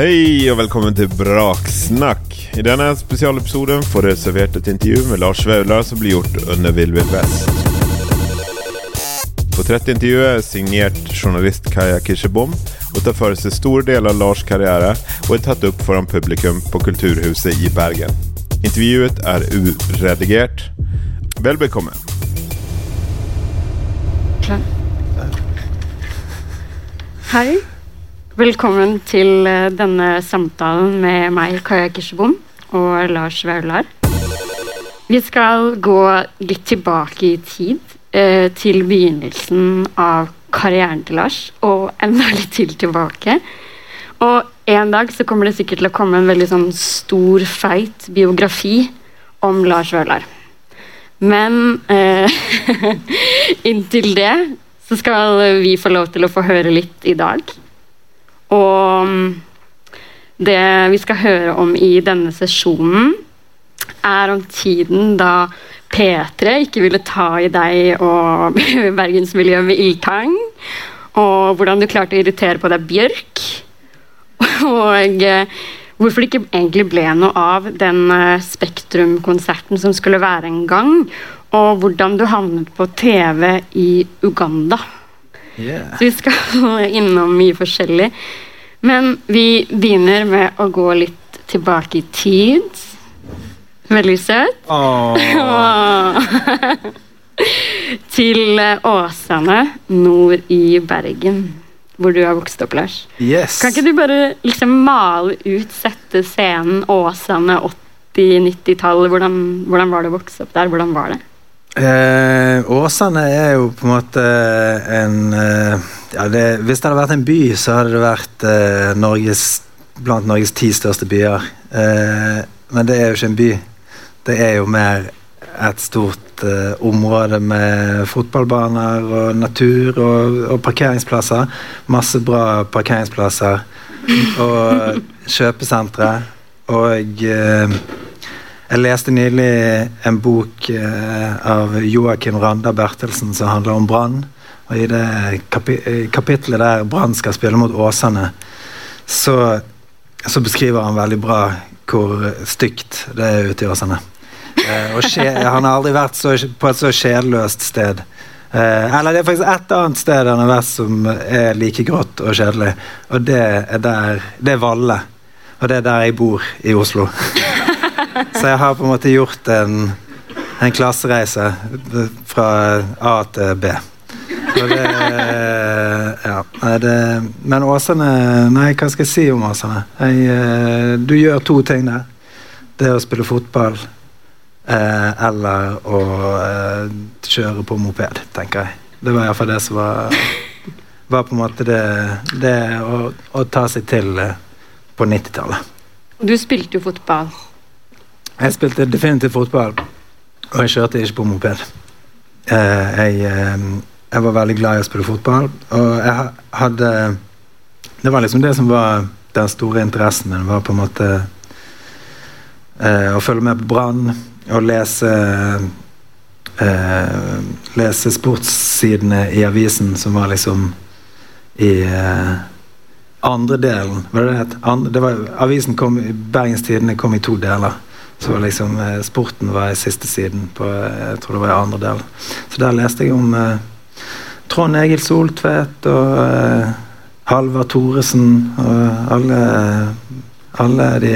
Hei og velkommen til Braksnakk. I denne spesialepisoden får dere servert et intervju med Lars Vaular som blir gjort under Vill Vill Vest. Portrettintervjuet er signert journalist Kaja Kirsebom og tar for seg store deler av Lars' karriere og er tatt opp foran publikum på Kulturhuset i Bergen. Intervjuet er uredigert. Vel bekomme. Hei. Velkommen til eh, denne samtalen med meg, Kaja Kirsebom, og Lars Vaular. Vi skal gå litt tilbake i tid, eh, til begynnelsen av karrieren til Lars, og enda litt til tilbake. Og en dag så kommer det sikkert til å komme en veldig sånn stor, feit biografi om Lars Vaular. Men eh, inntil det så skal vi få lov til å få høre litt i dag. Og mm, det vi skal høre om i denne sesjonen, er om tiden da P3 ikke ville ta i deg og bergensmiljøet med ildtang. Og hvordan du klarte å irritere på deg Bjørk. Og eh, hvorfor det ikke egentlig ble noe av den eh, Spektrum-konserten som skulle være en gang. Og hvordan du havnet på TV i Uganda. Yeah. Så vi skal innom mye forskjellig. Men vi begynner med å gå litt tilbake i tid. Veldig søt. Til eh, Åsane nord i Bergen, hvor du har vokst opp, Lars. Yes. Kan ikke du bare liksom male ut, sette scenen Åsane 80-90-tallet? Hvordan, hvordan var det å vokse opp der? Hvordan var det? Eh, Åsane er jo på en måte en eh, ja, det, Hvis det hadde vært en by, så hadde det vært eh, Norges, blant Norges ti største byer. Eh, men det er jo ikke en by. Det er jo mer et stort eh, område med fotballbaner og natur og, og parkeringsplasser. Masse bra parkeringsplasser. Og kjøpesentre. Og eh, jeg leste nylig en bok eh, av Joakim Randa Bertelsen som handler om Brann. Og i det kapitlet der Brann skal spille mot Åsane, så, så, beskriver han veldig bra hvor stygt det er ute i Åsane. Eh, og han har aldri vært så, på et så sjelløst sted. Eh, eller det er faktisk ett annet sted han har vært som er like grått og kjedelig, og det er der Det er Valle. Og det er der jeg bor i Oslo. Så jeg har på en måte gjort en, en klassereise fra A til B. Det Ja. Det, men Åsane Nei, hva skal jeg si om Åsane? Jeg, eh, du gjør to ting der. Det å spille fotball eh, eller å eh, kjøre på moped, tenker jeg. Det var iallfall det som var var på en måte det, det å, å ta seg til eh, på 90-tallet. Du spilte jo fotball. Jeg spilte definitivt fotball, og jeg kjørte ikke på moped. Eh, jeg, eh, jeg, var veldig glad i å spille fotball, og jeg hadde Det var liksom det som var den store interessen min, var på en måte eh, å følge med på Brann og lese Lese sportssidene i avisen, som var liksom i andre delen. Var det det? Det avisen kom, Bergens Tidende kom i to deler. Så liksom eh, Sporten var i siste siden på jeg tror det var i andre del. Så der leste jeg om eh, Trond Egil Soltvedt og eh, Halvard Thoresen og alle, alle de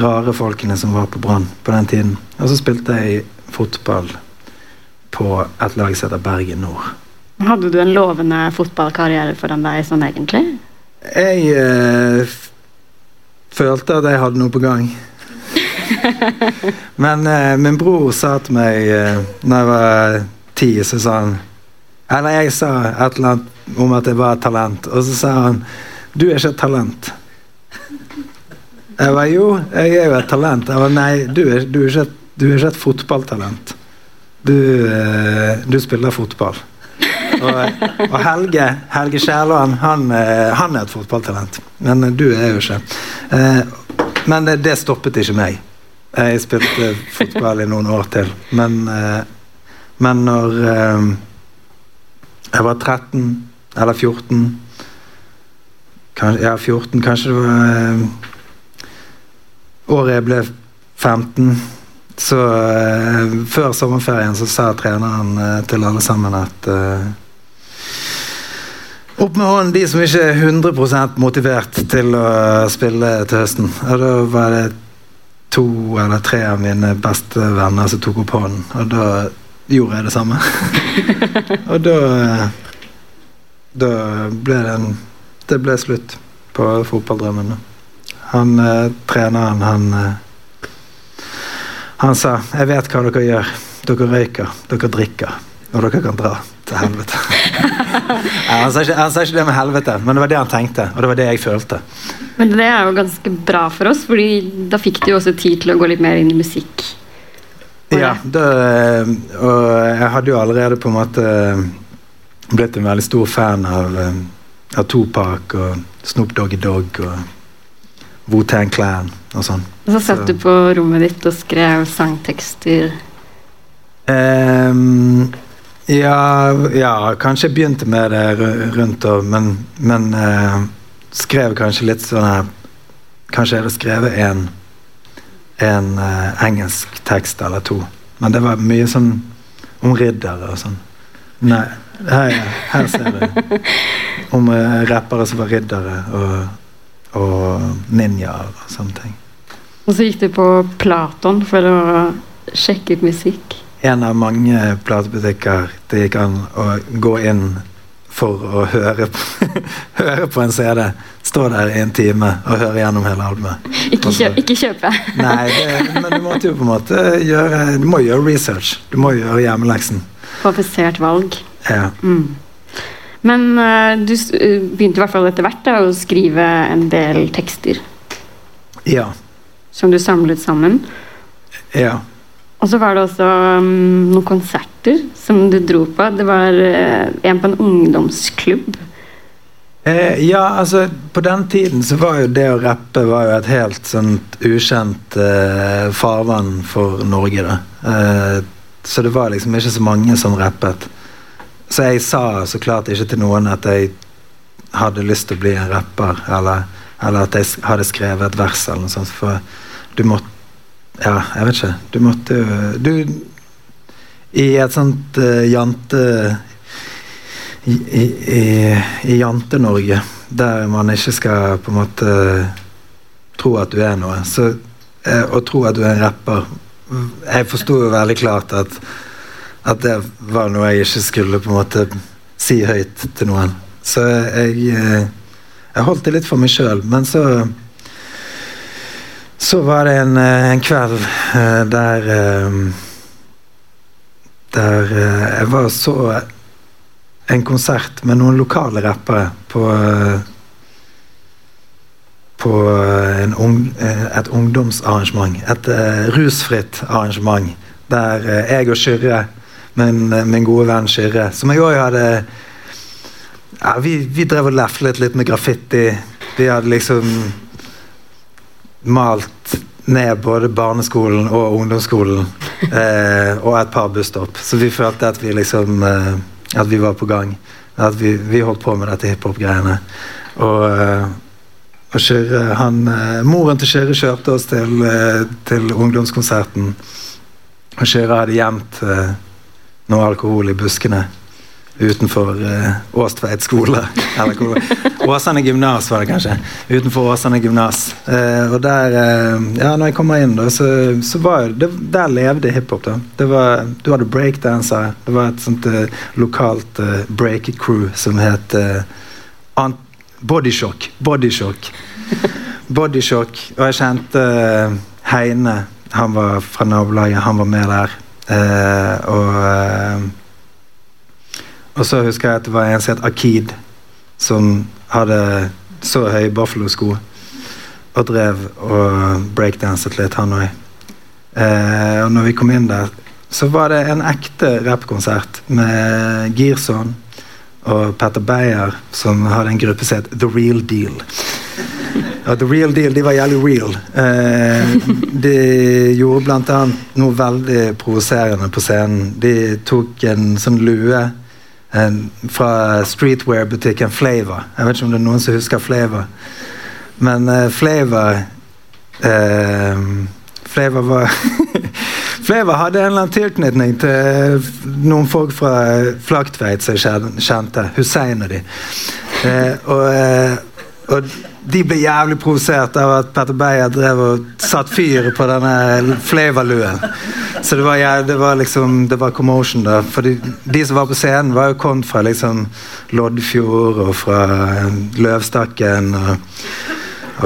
rare folkene som var på Brann på den tiden. Og så spilte jeg fotball på et lag som heter Bergen Nord. Hadde du en lovende fotballkarriere foran deg sånn egentlig? Jeg eh, følte at jeg hadde noe på gang. Men eh, min bror sa til meg eh, når jeg var ti, så sa han Eller jeg sa et eller annet om at jeg var et talent, og så sa han Du er ikke et talent. Jeg var jo, jeg er jo et talent. Jeg var nei, du er, du er, ikke, et, du er ikke et fotballtalent. Du, eh, du spiller fotball. Og, og Helge Helge Skjærland, han, eh, han, er et fotballtalent. Men du er jo ikke. Eh, men det, det stoppet ikke meg. Jeg spilte fotball i noen år til. Men, eh, men når eh, jeg var 13 eller 14 kanskje, ja, 14, kanskje det var eh, Året jeg ble 15, så Før sommerferien så sa treneren til alle sammen at Opp med hånden de som ikke er 100 motivert til å spille til høsten. Og da var det to eller tre av mine beste venner som tok opp hånden, og da gjorde jeg det samme. og da Da ble det en Det ble slutt på fotballdrømmen. Han eh, treneren, han eh, Han sa 'Jeg vet hva dere gjør. Dere røyker, dere drikker, og dere kan dra til helvete'. Han, sa ikke, han sa ikke det med helvete, men det var det han tenkte, og det var det jeg følte. Men det er jo ganske bra for oss, fordi da fikk du jo også tid til å gå litt mer inn i musikk. Ja, det- eh, og jeg hadde jo allerede på en måte eh, blitt en veldig stor fan av, eh, av Topak og Snoop Doggy Dogg og Wu-Tang Clan og sånn. Og så satt Så- du på rommet ditt og skrev sangtekster. Ehm, ja, ja, kanskje jeg begynte med det rundt om, Men, men eh, skrev kanskje litt sånn her Kanskje jeg hadde skrevet en En eh, engelsk tekst eller to. Men det var mye sånn om riddere og sånn. Nei, her, her ser du. Om eh, rappere som var riddere og, og ninjaer og sånne ting. Og så gikk du på Platon for å sjekke ut musikk. En av mange platebutikker det gikk an å gå inn for å høre høre på en CD. Stå der i en time og høre gjennom hele albumet. Ikke, kjøp, ikke kjøpe. Nei, det, men du måtte jo på en måte gjøre Du må gjøre research. Du må gjøre hjemmeleksen. Kvalifisert valg. Ja. Mm. Men uh, du eh, begynte i hvert fall etter hvert da, å skrive en del tekster ja. som du samlet sammen. ja. Og så var det også um, noen konserter som du dro på. Det var uh, en på en ungdomsklubb. Eh, ja, altså På den tiden så var jo det å rappe var jo et helt sånt ukjent eh, farvann for Norge. da eh, Så det var liksom ikke så mange som rappet. Så jeg sa så klart ikke til noen at jeg hadde lyst til å bli en rapper, eller, eller at jeg hadde skrevet et vers eller noe sånt. For du måtte Ja, jeg vet ikke. Du måtte jo Du I et sånt uh, jante i, i, i, i Jante-Norge, der man ikke skal på en måte tro at du er noe, så, uh, og tro at du er en rapper Jeg forsto jo veldig klart at, at det var noe jeg ikke skulle på en måte si høyt til noen. Så jeg, eh, jeg holdt det litt for meg sjøl. Men så så var det en, eh, en kveld eh, der eh, Der jeg var og så en konsert med noen lokale rappere på på ung, et ungdomsarrangement. Et rusfritt arrangement. Der jeg og Kyrre, min, min gode venn Kyrre, som jeg òg hadde ja, vi, vi drev og leflet litt med graffiti. Vi hadde liksom malt ned både barneskolen og ungdomsskolen. Eh, og et par busstopp. Så vi følte at vi liksom eh, At vi var på gang. At vi, vi holdt på med dette hiphop-greiene. Og, eh, og Kjøre, han, eh, Moren til Kyrre kjørte oss til, eh, til ungdomskonserten. Og Kyrre hadde gjemt noe alkohol i buskene utenfor eh, Åstveit skole. Eller hvor. Åsane gymnas var det kanskje. Utenfor Åsane gymnas. Eh, og der eh, Ja, når jeg kommer inn, da, så, så var det, Der levde hiphop, da. Det var, du hadde breakdansere. Det var et sånt eh, lokalt eh, break-crew som het eh, Bodyshock. Bodyshock. Bodyshock. Og jeg kjente eh, Heine. Han var fra nabolaget. Han var med der. Eh, og eh, og så husker jeg at det var en som het Akid, som hadde så høye Buffalo-sko. Og drev og breakdanset litt, han òg. Eh, og når vi kom inn der, så var det en ekte rappkonsert med Girson og Petter Beyer, som hadde en gruppe som het The Real Deal. Og The Real Deal, de var jævlig real. Eh, de gjorde annet noe veldig provoserende på scenen. De tok en sånn lue fra streetwear-butikken Flavor. Jeg vet ikke om det er noen som husker Flavor. Men uh, Flavor uh, Flavor var Flavor hadde en eller annen tilknytning til noen folk fra Flaktveit som jeg kjente. Hussein og de. Uh, og, og de ble jævlig provosert av at Petter Beyer drev og satt fyr på denne Flavor-luen. Så det var, ja, det var, liksom Det var commotion, da. For de, de, som var på scenen, var jo kommet fra liksom Loddfjord og fra Løvstakken og,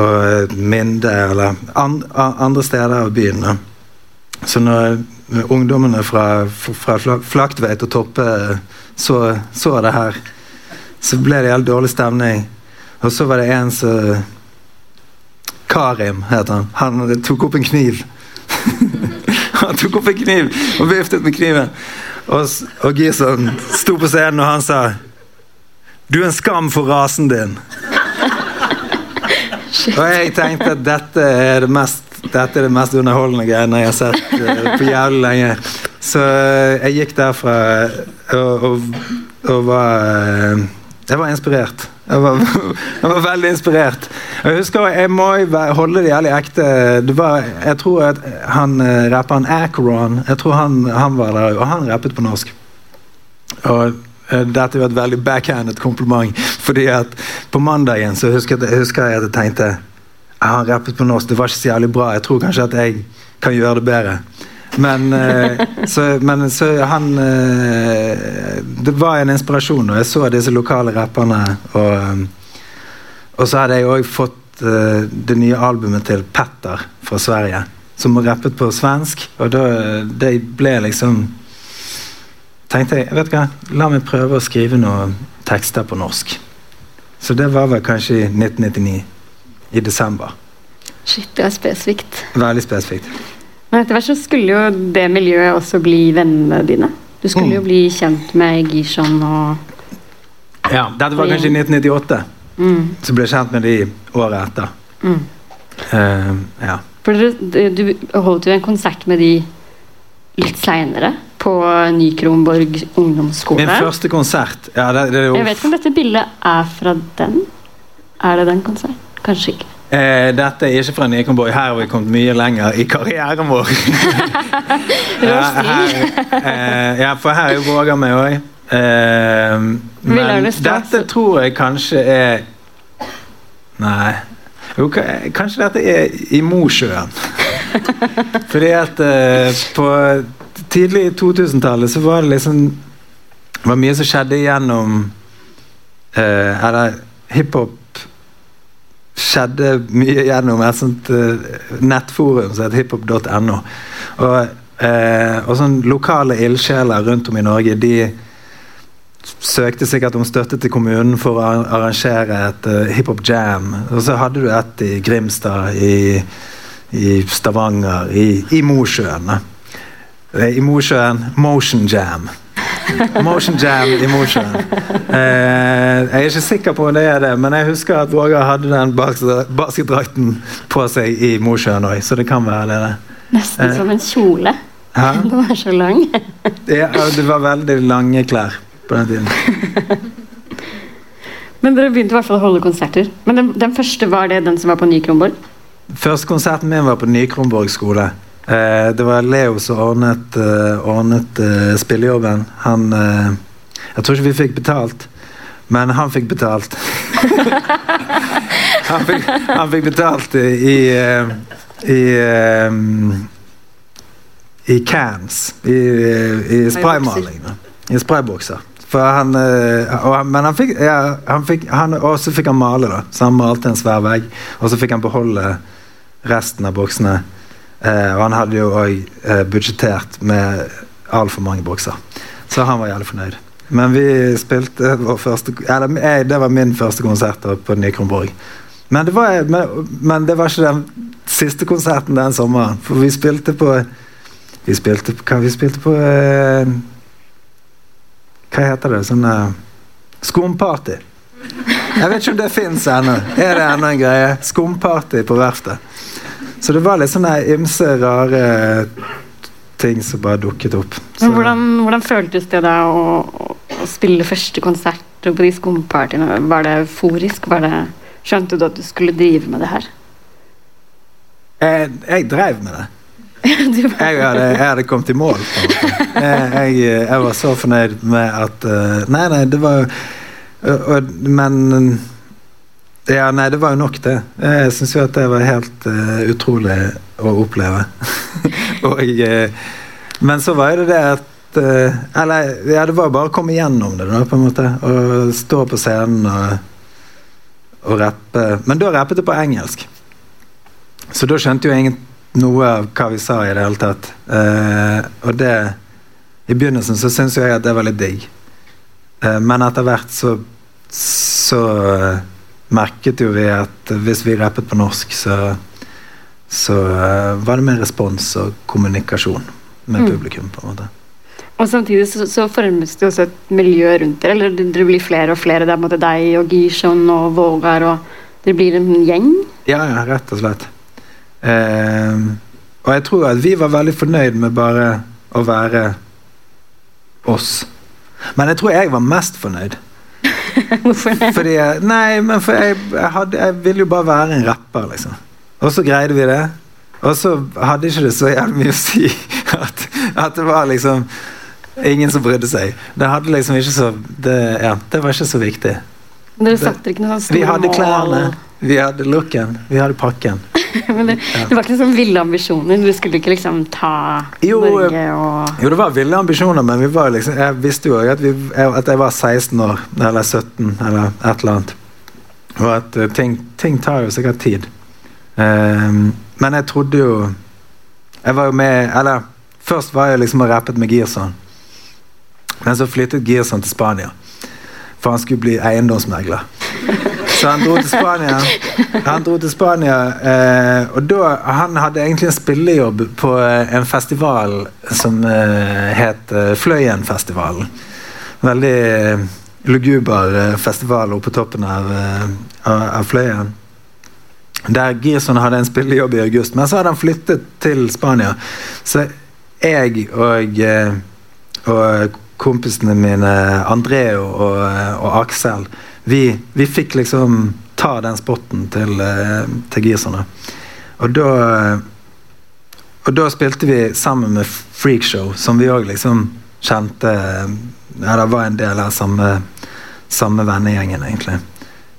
og Minde eller and, andre steder av byen. da. Så når ungdommene fra, fra Flaktveit og Toppe så, så det her, så ble det helt dårlig stemning. Og så var det en som Karim het han. Han tok opp en kniv. han tok opp en kniv og viftet med kniven. Og, og Gison sto på scenen, og han sa Du er en skam for rasen din. og jeg tenkte at dette er det mest dette er det mest underholdende greiene jeg har sett uh, på jævlig lenge. Så uh, jeg gikk derfra og, og, og var uh, Jeg var inspirert. Jeg var, jeg var, veldig inspirert. Jeg husker, jeg må holde det jævlig ekte. Det var, jeg tror at han uh, rapperen Acron Jeg tror han, han, var der, og han rappet på norsk. Og uh, dette var et veldig backhanded kompliment. Fordi at på mandagen så husker jeg, husker jeg at jeg tenkte han rappet på norsk, det var ikke så jævlig bra. Jeg tror kanskje at jeg kan gjøre det bedre. Men, uh, så, men så han det var en inspirasjon når jeg så disse lokale rapperne. Og, um, og så hadde jeg òg fått det nye albumet til Petter fra Sverige, som rappet på svensk. Og da det ble liksom tenkte jeg vet du hva, la meg prøve å skrive noen tekster på norsk. Så det var vel kanskje i 1999. I desember. Shit, det er spesifikt. Veldig spesifikt. Men etter hvert så skulle jo det miljøet også bli vennene dine. Du skulle mm. jo bli kjent med Gishon og Ja, dette var kanskje i 1998. Mm. Så ble jeg kjent med de året etter. Mm. Uh, ja. For du, du holdt jo en konsert med de litt seinere på Ny-Kronborg ungdomsskole. Min første konsert. Ja, det, det, jeg vet ikke om dette bildet er fra den. Er det den konserten? Kanskje ikke. Eh, dette er ikke fra Nikonborg. Her har vi kommet mye lenger i karrieren vår. ja, her, eh, ja, for her er jo Våger med òg. Eh, men dette tror jeg kanskje er Nei. Jo, kanskje dette er i Mosjøen. Fordi at eh, på tidlig 2000-tallet så var det liksom Det var mye som skjedde gjennom eh, Eller hiphop skjedde mye gjennom et sånt uh, nettforum som heter hiphop.no. Og, uh, og sånn lokale ildsjeler rundt om i Norge de søkte sikkert om støtte til kommunen for å arrangere et uh, hiphop jam. Og så hadde du et i Grimstad, i, i Stavanger, i, i Mosjøen. I Mosjøen Motion Jam. Motion Jam i Mosjøen. Eh, jeg er ikke sikker på om det er det, men jeg husker at Vågar hadde den basketdrakten på seg i Mosjøen òg, så det kan være det. Nesten eh, som en kjole. Hæ? Den var så lang. ja, det var veldig lange klær på den tiden. Men dere begynte i hvert fall å holde konserter. Men den, den første var det den som var på Ny-Kronborg? Første konserten min var på Ny-Kronborg skole. Eh, det var Leo som ordnet, uh, ordnet uh, spillejobben. Han uh, Jeg tror ikke vi fikk betalt, men han fikk betalt. han, fikk, han, fikk, betalt i i, i cans. I, i spraymaling. I spraybokser. Han, men han fikk, ja, han fikk han, Og så fikk han male, da. Så han malte en svær vegg. Og så fikk han beholde resten av boksene. Eh, og han hadde jo òg eh, budsjettert med altfor mange bokser. Så han var jævlig fornøyd. Men vi spilte vår første eller, jeg, Det var min første konsert på Nykronborg. Men det, var, men, men det var ikke den siste konserten den sommeren. For vi spilte på Vi spilte på Hva vi spilte på eh, Hva heter det? Sånn eh, Skumparty. Jeg vet ikke om det fins ennå. Er det ennå en greie? Skumparty på verftet. Så det var litt sånne ymse, rare ting som bare dukket opp. Men hvordan, hvordan, føltes det da å, å, spille første konsert på de skumpartyene? Var det euforisk? Var det, skjønte du at du skulle drive med det her? Jeg, jeg drev med det. Jeg hadde, jeg hadde kommet i mål. måte. Jeg, jeg, var så fornøyd med at eh, Nei, nei, det var og, og, Men Ja, nei, det var jo nok, det. Jeg syns jo at det var helt uh, utrolig å oppleve. og uh, Men så var jo det det at uh, Eller ja, det var bare å komme gjennom det, da, på en måte. Og stå på scenen og, og rappe. Men da rappet jeg på engelsk. Så da skjønte jo ingen noe av hva vi sa i det hele tatt. Eh, og det I begynnelsen så syntes jeg at det var litt digg. Eh, men etter hvert så så eh, merket jo vi at hvis vi rappet på norsk, så så eh, var det mer respons og kommunikasjon med Mm. publikum. på en måte. Og samtidig så, så formes det også et miljø rundt dere. Eller det, det blir flere og flere. Det er måte deg og Gishon og Vågar og Det blir en gjeng. Ja, ja, rett og slett. Eh, og jeg tror at vi var veldig fornøyd med bare å være oss. Men jeg tror jeg var mest fornøyd. Hvorfor det? Fordi jeg, Nei, men for jeg, jeg, hadde, jeg ville jo bare være en rapper, liksom. Og så greide vi det. Og så hadde ikke det så jævlig mye å si at, at det var liksom ingen som brydde seg. Det hadde liksom ikke så Det, ja, det var ikke så viktig. Dere satte ikke noen sånne Vi hadde klærne, vi hadde looken, vi hadde pakken. Men det, det var ikke sånn ville ambisjoner. Du skulle ikke liksom ta Jo, Norge og Jo, det var ville ambisjoner, men vi var liksom, jeg visste jo at, vi, at jeg var 16 år, eller 17, eller et eller annet. Og at eh, ting, ting tar jo sikkert tid. Um, men jeg trodde jo Jeg var jo med Eller først var jeg liksom og rappet med Girson. Men så flyttet Girson til Spania. For han skulle bli eiendomsmegler. Så han dro til Spania. Han dro til Spania eh, Og da Han hadde egentlig en spillejobb på eh, en festival som eh, het eh, Fløyenfestivalen. Veldig eh, luguber eh, festival oppe på toppen av, av, av Fløyen. Der Girson hadde en spillejobb i august, men så hadde han flyttet til Spania. Så jeg og, og kompisene mine Andreo og, og Aksel vi, vi fikk liksom ta den spotten til, eh, til Girson. Og da Og da spilte vi sammen med Freakshow, som vi òg liksom kjente Ja, det var en del av samme, samme vennegjengen, egentlig.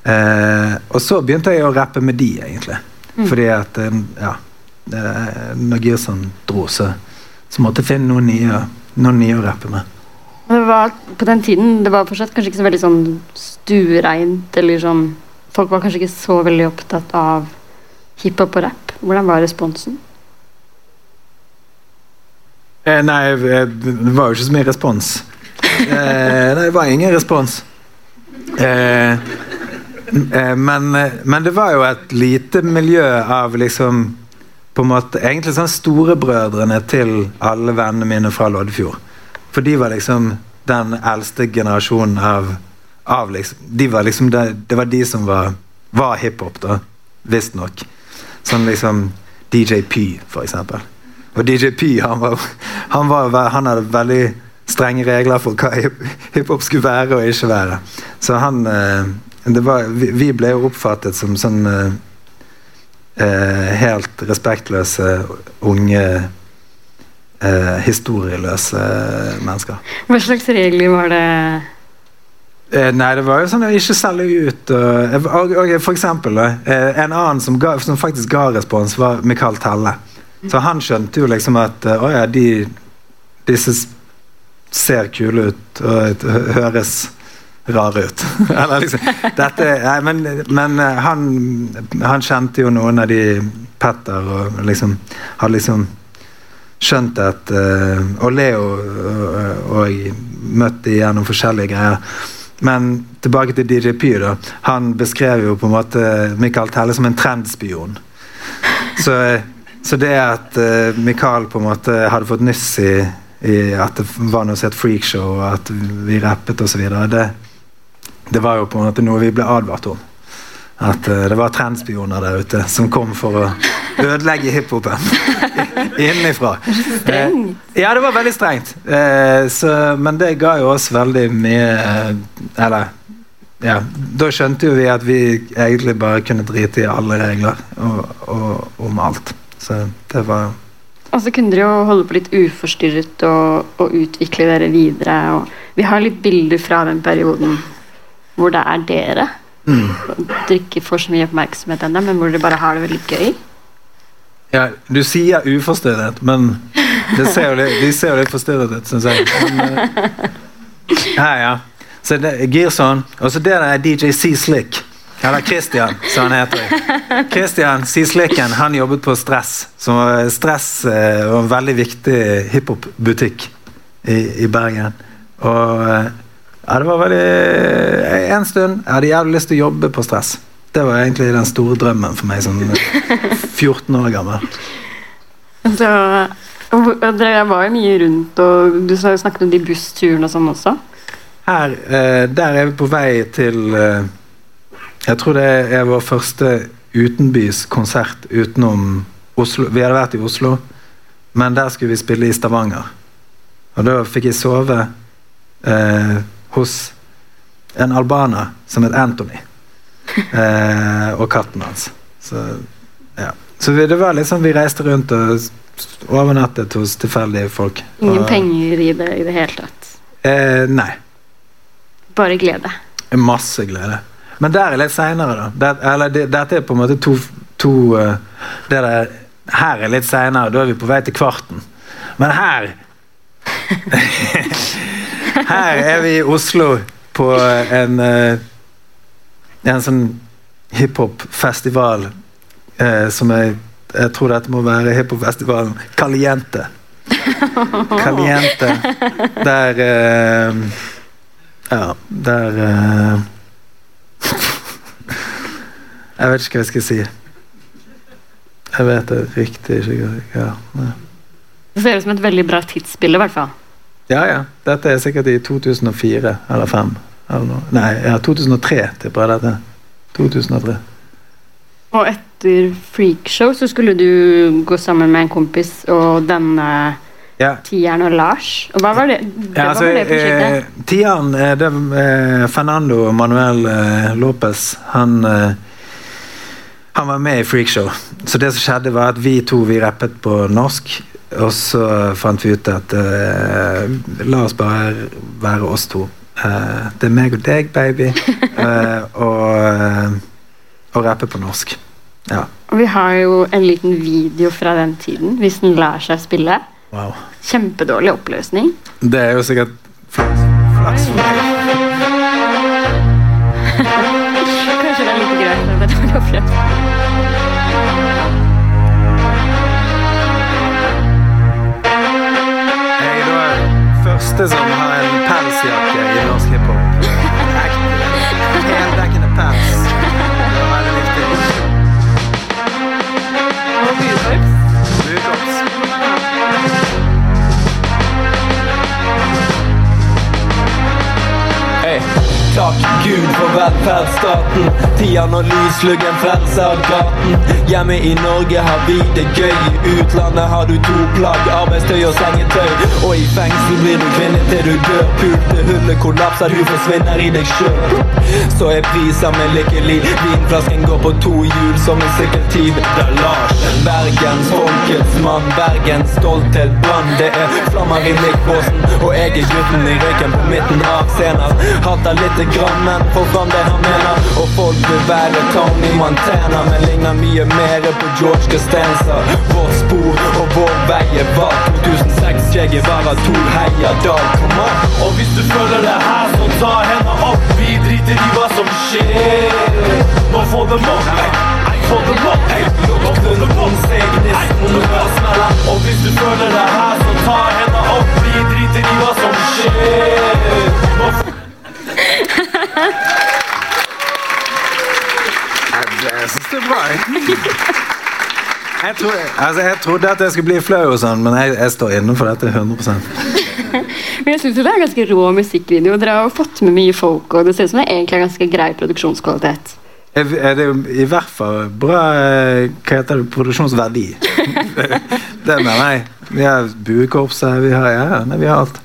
Eh, og så begynte jeg å rappe med de, egentlig. Mm. Fordi at eh, Ja. eh, Når Girson dro, så, så måtte jeg finne noen nye, noen nye å rappe med. Var, På den tiden det var fortsatt kanskje ikke så veldig sånn stuereint. eller sånn Folk var kanskje ikke så veldig opptatt av hiphop og rap. Hvordan var responsen? Eh, nei, eh, det var jo ikke så mye respons. Eh, nei, det var ingen respons. Eh, eh, men, eh, men det var jo et lite miljø av liksom på en måte, Egentlig sånn storebrødrene til alle vennene mine fra Loddefjord. For de var liksom den eldste generasjonen av, av liksom, de var liksom det, det var de som var, var hiphop, da. Visstnok. Sånn liksom DJ P, for eksempel. Og DJ P han, var, han, var, han hadde veldig strenge regler for hva hip- hiphop skulle være og ikke være. Så han eh, var, vi, vi ble jo oppfattet som sånn eh, eh, helt respektløse, unge, eh, historieløse mennesker. Hva slags regler var det Eh, nei, det var jo sånn ikke selge ut. Og, og, og for eksempel, eh, en annen som, ga, som faktisk ga respons, var Mikael Telle. Så han skjønte jo liksom at eh, Å ja, de, disse ser kule ut og høres rare ut. Liksom dette, nei, Men, men eh, han, han kjente jo noen av de Petter og liksom hadde liksom skjønt at eh, Og Leo og, og møtt gjennom forskjellige greier. Men tilbake til DJ Py. Han beskrev jo på en måte Michael Telle som en trendspion. Så, så det at uh, Michael på en måte hadde fått nyss i, i at det var noe som het freakshow, og at vi rappet osv., det, det var jo på en måte noe vi ble advart om. At eh, det var trendspioner der ute som kom for å ødelegge hiphopen innenfra. Strengt. Eh, ja, det var veldig strengt. Eh, så, men det ga jo oss veldig mye eh, Eller ja, da skjønte jo vi at vi egentlig bare kunne drite i alle regler og, og om alt. Så det var Og så kunne dere jo holde på litt uforstyrret og, og utvikle dere videre. Og vi har litt bilder fra den perioden hvor det er dere. mm. Dere ikke får så mye oppmerksomhet ennå, men hvor dere bare har det veldig gøy. Ja, du sier uforstyrret, men det ser jo litt, litt forstyrret ut, syns jeg. Men, her, ja. Så det, er Girson, og så der er DJ C Slick. Eller Christian, som han heter. Christian C Slicken han jobbet på Stress. Som Stress eh, var en veldig viktig hiphop-butikk i, i Bergen. Og eh, ja, det var veldig En stund jeg hadde jævlig lyst til å jobbe på Stress. Det var egentlig den store drømmen for meg som 14 år gammel. Så, og, dere var jo mye rundt, og du snakket om de bussturene og sånn også. Her, eh, der er vi på vei til eh, Jeg tror det er vår første utenbys konsert utenom Oslo. Vi hadde vært i Oslo, men der skulle vi spille i Stavanger. Og da fikk jeg sove eh, hos en albaner som het Anthony. Eh, og katten hans. Så, ja. Så det var liksom vi reiste rundt og overnattet hos tilfeldige folk. Ingen Og- penger i det i det hele tatt. Eh, nei. Bare glede. Masse glede. Men der er litt seinere, da. Det, eller det, dette er på en måte to, to uh, det der, Her er litt seinere, da er vi på vei til kvarten. Men her Her er vi i Oslo på en eh, En sånn hiphop-festival eh, som jeg Jeg tror dette må være hiphop-festivalen Caliente. Caliente. Der eh, ja, der eh, Jeg vet ikke hva jeg skal si. Jeg vet det riktig ikke. Ja, ja. Det ser ut som et veldig bra tidsbilde, i hvert fall. ja, ja. Dette er sikkert i 2004 eller 2005. Nei, ja, 2003 tipper jeg dette. 2003. Og etter freakshow så skulle du gå sammen med en kompis og denne Ja. tieren og Lars. Og hva var det? det, Ja, altså, var det prosjektet? eh, Tian, eh, det eh, Fernando Manuel eh, Lopez, han eh, Han var med i Freakshow. Så det som skjedde, var at vi to vi rappet på norsk. Og så fant vi ut at eh, la oss bare være oss to. Eh, det er meg og deg, baby. Uh, og, eh, og rappe på norsk. Ja. Og vi har jo en liten video fra den tiden, hvis den lar seg spille. Wow. Kjempedårlig oppløsning. Det er jo sikkert flaks, flaks for meg. Kanskje det er litt greit med dårlig oppløsning. Jeg er da første som har takk Gud for velferdsstaten. Tida når lysluggen frelser gaten. Hjemme i Norge har vi det gøy. I utlandet har du to plagg, arbeidstøy og sengetøy. Og i fengsel blir du kvinne til du dør. Pulte hullet kollapser, du forsvinner i deg sjøl. Så er priser med lykkelig. Vinflasken går på to hjul som en sykkeltyv. Det er Lars, Bergens folkets mann, Bergens stolthet brann. Det er flammer i blikkbåsen, og jeg er gutten i røyken på midten av scenen. Hater lite grann, men får fram det han mener. Og folk vil være Tony Montana, men ligner mye mer på George Costanza. Vårt spor og vår vei er valgt. 2006, Jeg er bare to heia dag. Come on. Og hvis du føler det her, så ta henda opp. Vi driter i hva som skjer. Nå får dem opp. Hey, får dem opp. Hey, dem opp. Det smelle. Og hvis du føler det her, så ta henda Syns bra. jeg. Tror, altså, jeg trodde at jeg skulle bli flau, og sånn, men jeg, jeg står innenfor dette 100% Men jeg synes jo det er ganske rå musikkvideo. Dere har jo fått med mye folk, og det ser ut som det er egentlig ganske grei produksjonskvalitet. Er, er det i hvert fall bra eh, Hva heter det? Produksjonsverdi. det mener jeg. Vi har buekorpset, vi har, ja, nei, vi har alt.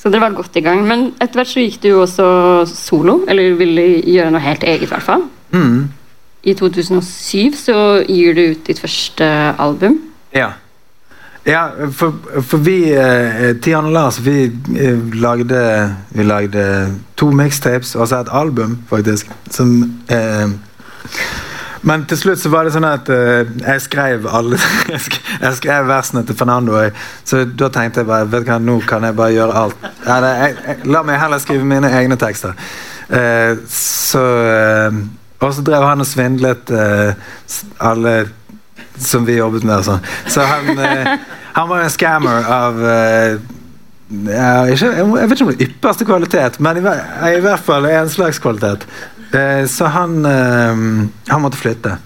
Så dere var godt i gang. Men etter hvert så gikk du jo også solo, eller ville gjøre noe helt eget, i hvert fall. Mm. I 2007 så gir du ut ditt første album. Ja. Ja, for, for vi, eh, Tian og Lars, vi eh, lagde, vi lagde to mixtapes, og så et album, faktisk, som eh, Men til slutt så var det sånn at eh, jeg skrev alle Jeg skrev versene til Fernando, jeg- så da tenkte jeg bare Vet hva, nå kan jeg bare gjøre alt. Eller, jeg, la meg heller skrive mine egne tekster. Eh, så eh, Og så drev han og svindlet eh, alle som vi jobbet med og sånn. Så han, eh, han var en scammer av eh, ja, ikke, jeg vet ikke om det er ypperste kvalitet, men i, i hvert fall en slags kvalitet. Eh, så han, eh, han måtte flytte.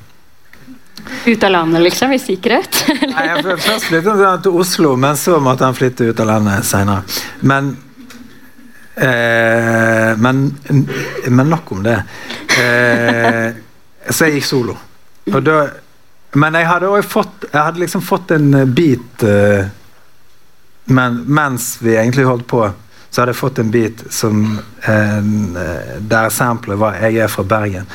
Ut av landet, liksom, i sikkerhet. Nei, jeg, først flyttet han til Oslo, men så måtte han flytte ut av landet senere. Eh, men, men nok om det. Eh, så jeg gikk solo. Da, men jeg hadde også fått Jeg hadde liksom fått en bit eh, men, Mens vi egentlig holdt på, så hadde jeg fått en bit som eh, Der samplet var 'Jeg er fra Bergen'.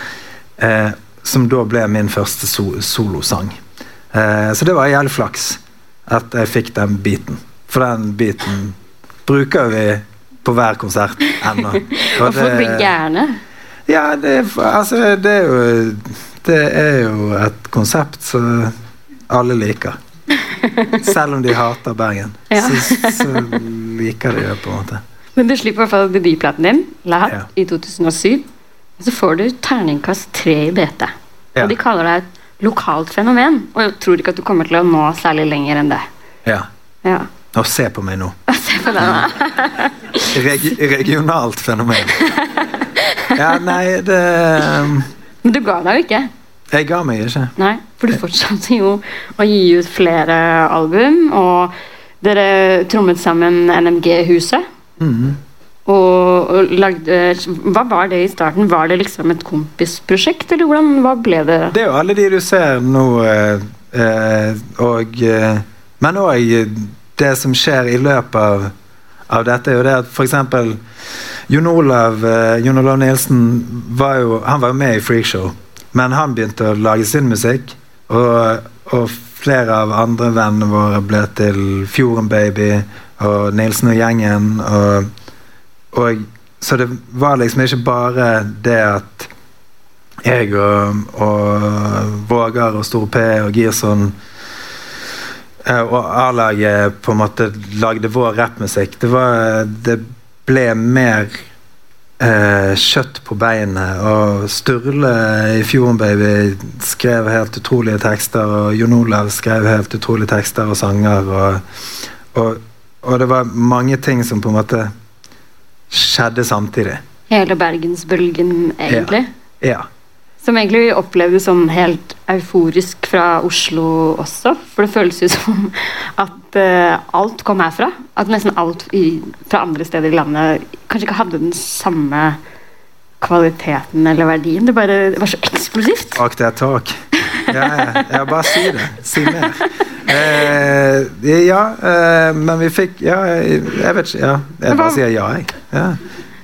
Eh, som da ble min første so solosang. Eh, så det var jævlig flaks at jeg fikk den biten. For den biten bruker vi på hver konsert ennå. Og folk blir gærne. Ja, det, altså, det er jo Det er jo et konsept som alle liker. Selv om de hater Bergen, Ja. så, så liker de det på en måte. Men du slipper i hvert fall debutplaten din, Lahat, Ja. i 2007. Og så får du terningkast tre i BT. Ja. Og de kaller deg et lokalt fenomen. Og jeg tror ikke at du kommer til å nå særlig lenger enn det. Ja. Ja. Og se på meg nå. Se denne. den. Regi regionalt fenomen. Ja, nei, det Men du ga deg jo ikke. Jeg ga meg ikke. Nei, for du fortsatte jo å gi ut flere album, og dere trommet sammen NMG-huset. Mm. Og, lagde Hva var det i starten? Var det liksom et kompisprosjekt, eller hvordan, hva ble det? Det er jo alle de du ser nå, eh, eh, og eh, Men òg det som skjer i løpet av, av dette, er jo det at f.eks. Jon Olav eh, Jon Olav Nielsen var jo, han var jo med i Freakshow, men han begynte å lage sin musikk. Og, og flere av andre vennene våre ble til Fjorden Baby og Nielsen og gjengen. Og, og, så det var liksom ikke bare det at jeg og, og Vågar og Store P og Girson og A-laget på en måte lagde vår rappmusikk. Det, var, det ble mer eh, kjøtt på beinet. Og Sturle i Fjorden Baby skrev helt utrolige tekster, og Jon Olav skrev helt utrolige tekster og sanger. Og, og, og det var mange ting som på en måte skjedde samtidig. Hele bergensbølgen, egentlig. Ja. Som egentlig opplevdes sånn helt euforisk fra Oslo også. For det føles jo som at uh, alt kom herfra. At nesten alt i, fra andre steder i landet kanskje ikke hadde den samme kvaliteten eller verdien. Det, bare, det var så eksplosivt. Talk that talk. Ja, ja, ja, bare si det. Si mer. Eh, ja, eh, men vi fikk Ja, jeg, jeg vet ikke. Ja, jeg bare sier ja, jeg. Ja.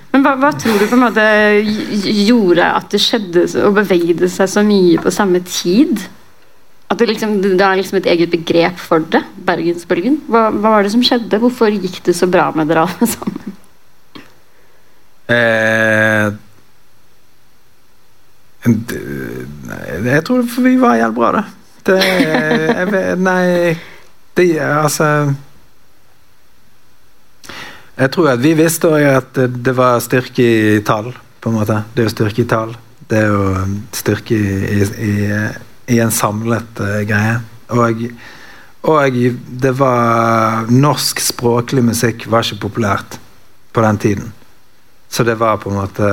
Men hva, hva tror du på en måte gjorde at det skjedde og bevegde seg så mye på samme tid? At det liksom, det er liksom et eget begrep for det? Bergensbølgen? Hva, hva var det som skjedde? Hvorfor gikk det så bra med dere alle sammen? Eh, jeg tror vi var jævlig bra, da. Det, jeg nei det, Altså Jeg tror at vi visste at det, var styrke i tall, på en måte. Det er jo styrke i tall. Det er jo styrke i, i, i, i en samlet uh, greie. Og, og det var Norsk språklig musikk var ikke populært på den tiden. Så det var på en måte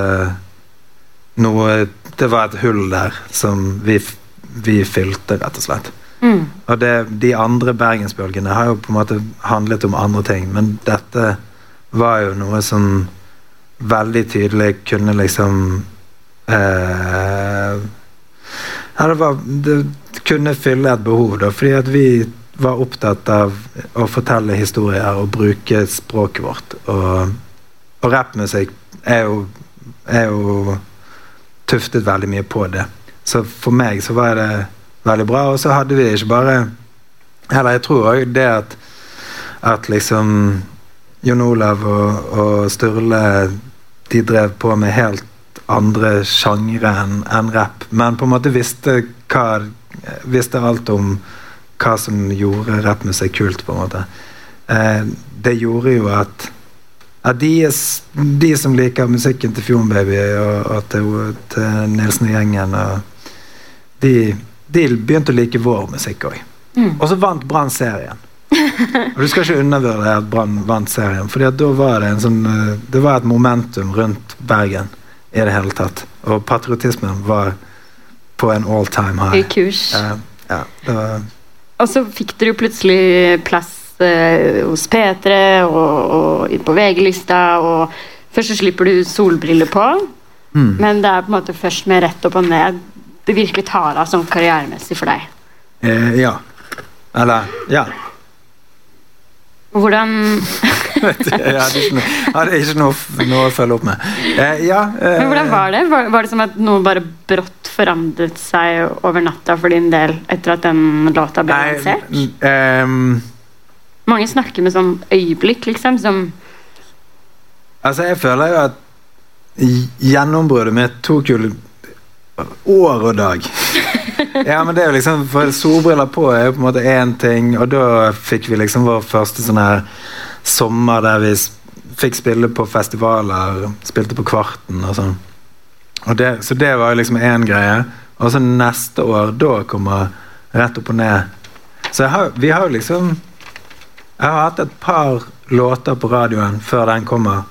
noe Det var et hull der som vi, vi fylte, rett og slett. Mm. Og det, de andre bergensbølgene har jo på en måte handlet om andre ting, men dette var jo noe som veldig tydelig kunne liksom eh, Ja, det, var, det kunne fylle et behov, da, fordi at vi var opptatt av å fortelle historier og bruke språket vårt. Og, og rappmusikk er jo, er jo tuftet veldig mye på det. Så for meg så var det veldig bra. Og så hadde vi ikke bare Eller jeg tror òg det at, at liksom Jon Olav og, og Sturle de drev på med helt andre sjangre enn en rapp, men på en måte visste, hva, visste alt om hva som gjorde rappmusikk kult, på en måte. Eh, det gjorde jo at, at de, de, som liker musikken til Fjornbaby og, og til, til Nilsen og gjengen og de, de begynte å like vår musikk òg. Mm. Og så vant Brann serien. Og Du skal ikke undervurdere at Brann vant serien. Fordi da var det en sånn eh, Det var et momentum rundt Bergen i det hele tatt. Og patriotismen var på en all time high. Høy kurs. Uh, ja, var... Og så fikk dere jo plutselig plass uh, hos P3 og, og på VG-lista, og først så slipper du solbriller på, mm. men det er på en måte først med rett opp og ned det virkelig tar av sånn karrieremessig for deg. Uh, ja. Eller Ja. Hvordan Jeg hadde ikke, noe, hadde ikke noe, noe, å følge opp med. Eh, ja, eh, Men hvordan var det? Var, var, det som at noe bare brått forandret seg over natta for din del etter at den låta ble lansert? Um, Mange snakker med sånn øyeblikk, liksom, som Altså, jeg føler jo at gjennombruddet mitt tok jo år og dag. ja, men det er jo liksom For solbriller på er jo på en måte én ting, og da fikk vi liksom vår første sånn her sommer der vi fikk spille på festivaler, spilte på Kvarten og sånn. Og det, så det var jo liksom én greie. Og så neste år, da kommer Rett opp og ned. Så har, vi har jo liksom Jeg har hatt et par låter på radioen før den kommer.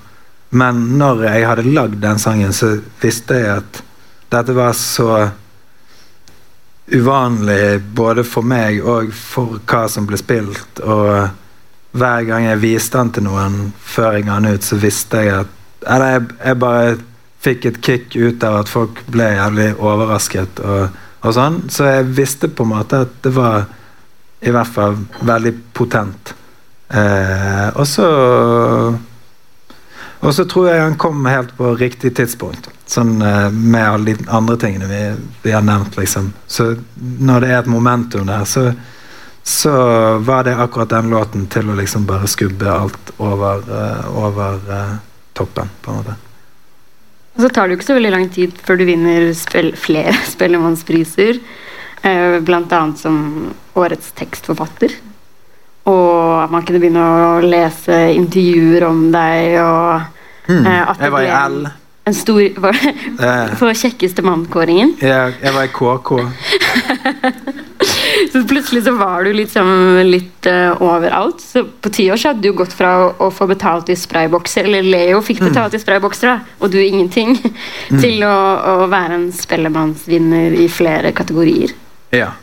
Men når jeg hadde lagd den sangen, så visste jeg at dette var så uvanlig både for meg og for hva som ble spilt. Og hver gang jeg viste den til noen før jeg ga den ut, så visste jeg at Eller jeg, jeg bare fikk et kick ut av at folk ble jævlig overrasket og, og sånn. Så jeg visste på en måte at det var i hvert fall veldig potent. Eh, og så og så tror jeg han kom helt på riktig tidspunkt. Sånn uh, med alle de andre tingene vi, vi, har nevnt, liksom. Så når det er et momentum der, så, så var det akkurat den låten til å liksom bare skubbe alt over, uh, over uh, toppen, på en måte. Og så tar det jo ikke så veldig lang tid før du vinner spil flere Spellemannspriser. Eh, blant annet som årets tekstforfatter. Og man kunne begynne å lese intervjuer om deg. og mm. eh, Jeg var i L. En stor var, For kjekkeste mannkåringen? Jeg, jeg var i KK. så plutselig så var du liksom litt uh, overalt. Så på ti år så hadde du gått fra å, å, få betalt i spraybokser, eller Leo fikk hmm. betalt mm. i spraybokser, da, og du ingenting, mm. til å, å, være en spellemannsvinner i flere kategorier. Ja.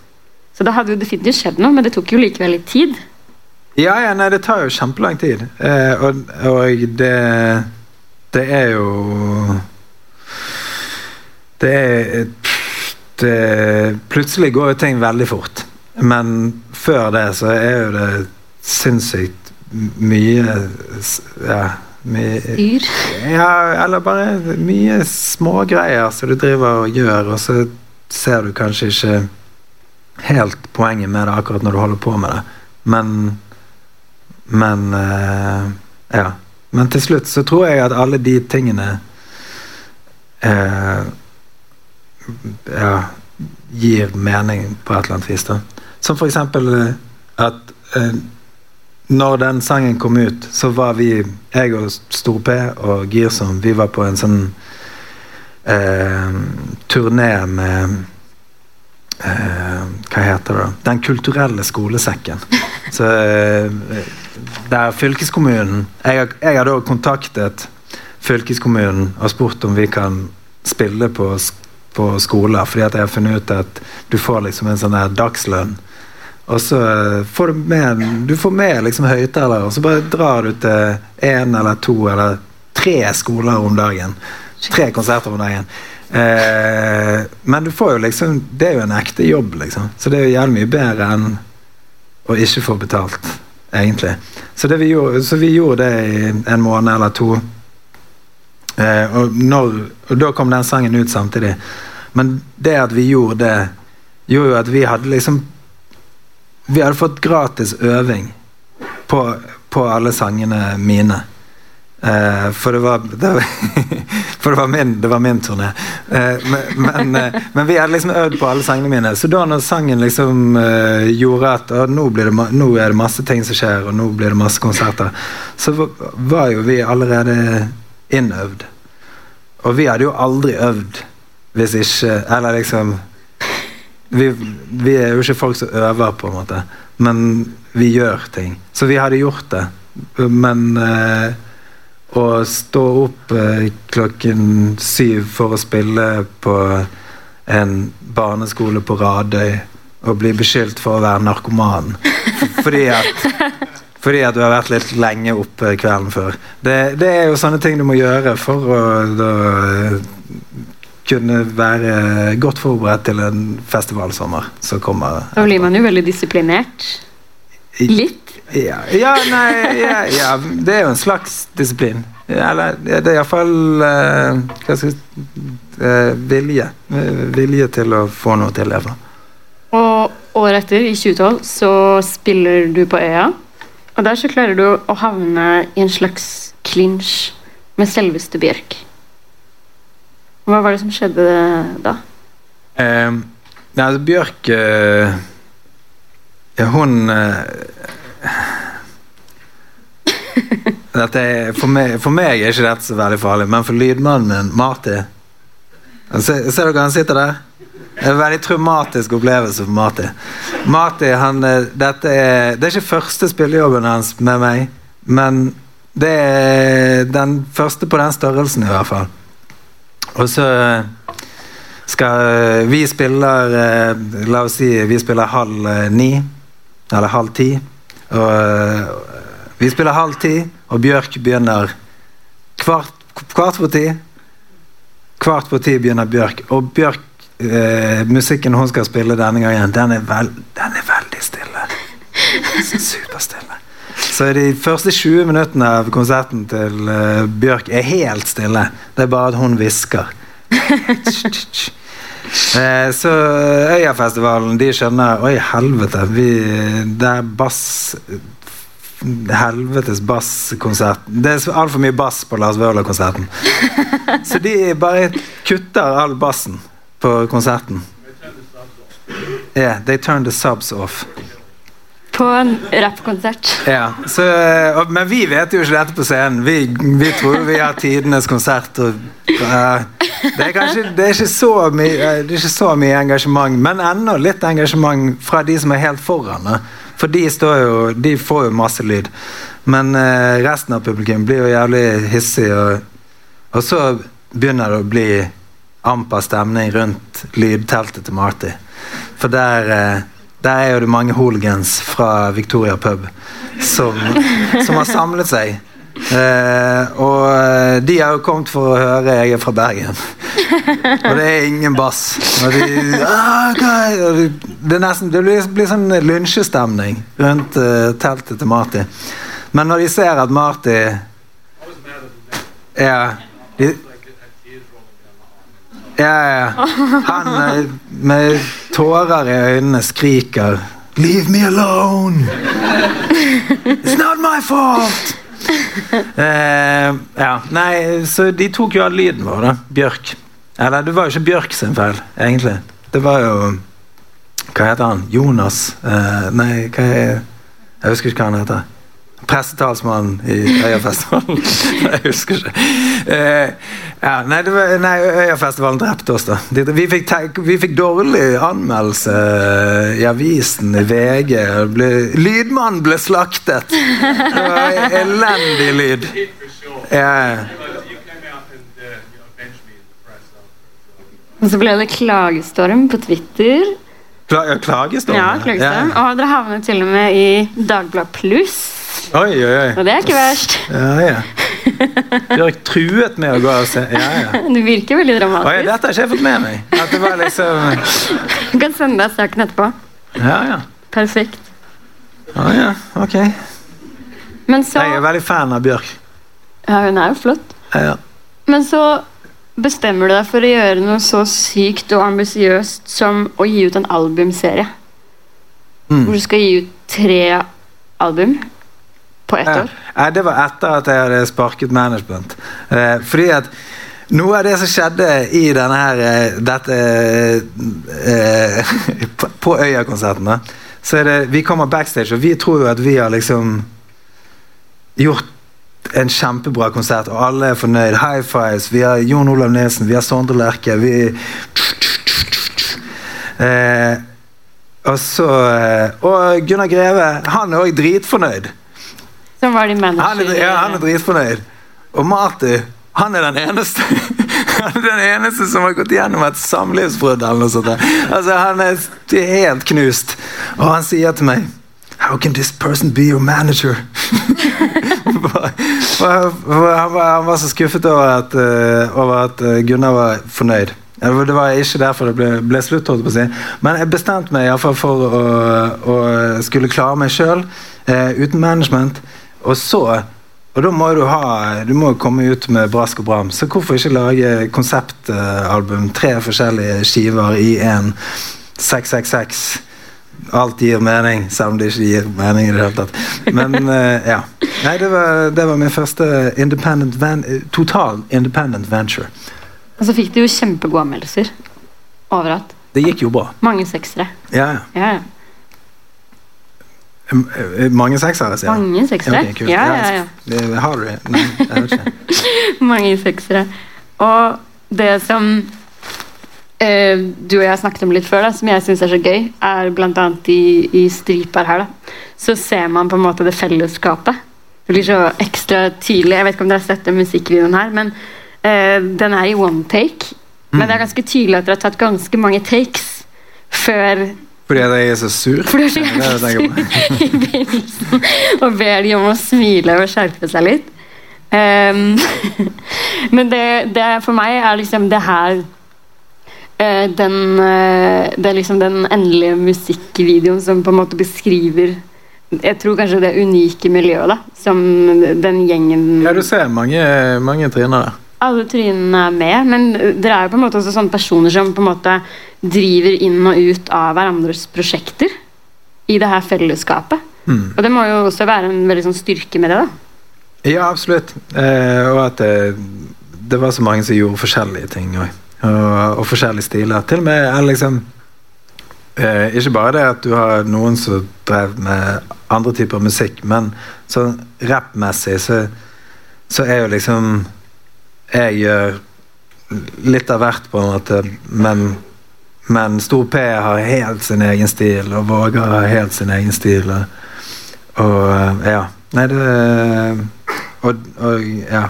Så da hadde jo definitivt skjedd noe, men det tok jo likevel litt tid. Ja, ja, nei, det tar jo kjempelang tid. Eh, og, og det Det er jo Det er det, Plutselig går jo ting veldig fort. Men før det så er jo det sinnssykt mye Ja, mye Styr? Ja, eller bare mye smågreier som du driver og gjør, og så ser du kanskje ikke helt poenget med det akkurat når du holder på med det. Men men uh, ja. Men til slutt så tror jeg at alle de tingene uh, ja, gir mening på et eller annet vis. da. Som eksempel uh, at når den sangen kom ut, så var vi, jeg og Stor-P og Girsom, vi var på en sånn turné med Hva heter det? da? Den kulturelle skolesekken. Så der fylkeskommunen Jeg, jeg har da kontaktet fylkeskommunen og spurt om vi kan spille på, på skoler, fordi at jeg har funnet ut at du får liksom en sånn der dagslønn. Og så får du med Du får med liksom høyttalere, og så bare drar du til én eller to eller tre skoler om dagen. Tre konserter om dagen. Eh, men du får jo liksom Det er jo en ekte jobb, liksom. Så det er jo jævlig mye bedre enn å ikke få betalt, egentlig. Så, vi gjorde, så vi gjorde det i en måned eller to. Eh, og, når, og da kom den sangen ut samtidig. Men det at vi gjorde det, gjorde jo at vi hadde liksom Vi hadde fått gratis øving på, på alle sangene mine. Eh, for det var, det var For det var min, det var min turné. Eh, men, eh, men vi hadde liksom øvd på alle sangene mine. Så da når sangen liksom gjorde at nå, nå er det masse ting som skjer, og nå blir det masse konserter, så var jo vi allerede innøvd. Og vi hadde jo aldri øvd hvis ikke Eller liksom vi, vi er jo ikke folk som øver, på en måte, men vi gjør ting. Så vi hadde gjort det. Men å stå opp eh, klokken syv for å spille på en barneskole på Radøy og bli beskyldt for å være narkoman fordi at fordi at du har vært litt lenge oppe kvelden før. Det, det er jo sånne ting du må gjøre for å da, eh, kunne være godt forberedt til en festivalsommer som kommer. Da blir man jo veldig disiplinert. Litt. Ja, ja nei ja, ja, det er jo en slags disiplin. Eller det er iallfall uh, Hva skal jeg eh, Vilje. Eh, Vilje til å få noe til, iallfall. Og året etter, i 2012, så spiller du på Øya. Og der så klarer du å havne i en slags clinch med selveste Bjørk. Hva var det som skjedde da? Eh, nei, altså, Bjørk eh, hun eh, er, for, meg, for meg er ikke dette så veldig farlig, men for lydmannen min, Marty Ser, ser dere han sitter der? Det er en veldig traumatisk opplevelse for Marty. Marty, han, eh, dette er, Det er ikke første spillejobben hans med meg, men det er den første på den størrelsen, i hvert fall. Og så skal vi spiller eh, La oss si vi spiller halv eh, ni. Eller halv ti. Og eh, vi spiller halv ti, og Bjørk begynner kvart, kvart på ti. Kvart på ti begynner Bjørk. Og Bjørk eh, musikken hun skal spille denne gangen, den er, vel, den er veldig stille. Superstille. Så de første 20 minuttene av konserten til eh, Bjørk er helt stille. Det er bare at hun hvisker. Eh, så Øyafestivalen de skjønner Oi, helvete. Vi, det er bass Helvetes basskonsert. Det er altfor mye bass på Lars Vaular-konserten. Så de bare kutter all bassen på konserten. Yeah, they turn the subs off. På en rappkonsert. Ja, så, og, Men vi vet jo ikke dette på scenen. Vi, vi tror vi har tidenes konsert. Og, uh, det, er kanskje, det, er mye, det er ikke så mye engasjement, men ennå litt engasjement fra de som er helt foran. For de, jo, de får jo masse lyd. Men uh, resten av publikum blir jo jævlig hissig, og, og så begynner det å bli amper stemning rundt lydteltet til Marty. For der eh, der er jo det mange hooligans fra Victoria pub som, som har samlet seg. Eh, og eh, de har jo kommet for å høre jeg er fra Bergen. Og det er ingen bass. Og de, ah, hva er-" og de- det, nesten, det blir, blir sånn lynsjestemning rundt uh, teltet til Marty. Men når de ser at Marty Ja. De, ja, ja. Han eh, med tårer i øynene skriker 'Leave me alone! It's not my fault!' Uh, ja, nei, så de tok jo all lyden vår, da. Bjørk. Eller det var jo ikke Bjørk sin feil, egentlig. Det var jo Hva heter han? Jonas? Uh, nei, hva er Jeg husker ikke hva han heter. Pressetalsmannen i Øyafestivalen. Jeg husker ikke. Eh, ja, nei, var, nei, Øyafestivalen drepte oss, da. Vi fikk, tenk, vi fikk dårlig anmeldelse i avisen, i VG. Ble, lydmannen ble slaktet! Det var elendig lyd. Ja, Og så ble det klagestorm på Twitter. Kla- ja, klagestorm. Ja. Og dere havnet til og med i Dagblad Pluss. Oi, oi, oi. Og det er ikke verst. Ja, ja. Bjørk truet med å gå og se. Ja, ja. Du virker veldig dramatisk. Oi, dette har ikke jeg fått med meg. At det var liksom Du kan sende deg saken etterpå. Ja, ja. Perfekt. Ja, ja, ok. Men så Jeg er veldig fan av Bjørk. Ja, hun er jo flott. Ja, Ja. Men så bestemmer du deg for å gjøre noe så sykt og ambisiøst som å gi ut en albumserie. Mm. Hvor du skal gi ut tre album på ett år. Ja, det var etter at jeg hadde sparket management. Eh, fordi at noe av det som skjedde i denne her eh, dette eh, på, Øya-konserten, så er det Vi kommer backstage, og vi tror jo at vi har liksom gjort en kjempebra konsert, og alle er fornøyd. High fives. Vi har Jon Olav Nesen, vi har Sondre Lerche. Vi eh, Og så eh, Og Gunnar Greve, han er òg dritfornøyd. Som var din manager. Han er, ja, han er dritfornøyd. Og Marty, han er den eneste Han er den eneste som har gått gjennom et samlivsbrudd. Altså, han er helt knust. Og han sier til meg How can this person be your manager? Han, var, han var så skuffet over at, eh, over at eh, Gunnar var fornøyd. Det var- ikke derfor det ble, ble slutt. Men jeg bestemte meg i hvert fall for å, å skulle klare meg sjøl uten management. Og så Og da må du ha Du må komme ut med brask og bram. Så hvorfor ikke lage konseptalbum? Tre forskjellige skiver i en 666. Alt gir mening, selv om det ikke gir mening i det hele tatt. Men uh, ja. Nei, det var, det var min første independent van, eh, total independent venture. Og så fikk du jo kjempegode anmeldelser overalt. Det gikk jo bra. Mange seksere. Ja, ja. Eh, Mange seksere, sier jeg. Mange seksere. Ja, ja, ja. Det- Har du? Nei, jeg vet ikke. Mange seksere. Og det som eh, du og jeg snakket om litt før, da, som jeg syns er så gøy, er bl.a. I, i striper her, da, så ser man på en måte det fellesskapet. Det blir så ekstra tydelig. Jeg vet ikke om dere har sett den musikkvideoen her, men eh, den er i one take. Men det er ganske tydelig at dere har tatt ganske mange takes før Fordi jeg er så sur? For du er så jeg jævlig sur i begynnelsen og ber de om å smile og skjerpe seg litt. Um, men det, det for meg er liksom det her den, eh, Det er liksom den endelige musikkvideoen som på en måte beskriver Jeg tror kanskje det unike miljøet da som den gjengen Ja, du ser mange, mange tryner der. alle trynene er med, men dere er jo på en måte også sånne personer som på en måte driver inn og ut av hverandres prosjekter i det her fellesskapet. Mm. Og det må jo også være en veldig sånn styrke med det. da. Ja, absolutt. Eh, og at det, det var så mange som gjorde forskjellige ting òg. Og, og forskjellige stiler. Til og med er liksom eh, Ikke bare det at du har noen som drev med andre typer musikk, men sånn rappmessig så, så er jo liksom Jeg gjør litt av hvert, på en måte, men, men Stor P har helt sin egen stil, og Vågar har helt sin egen stil. Og, og eh, ja. Nei, det og, og ja.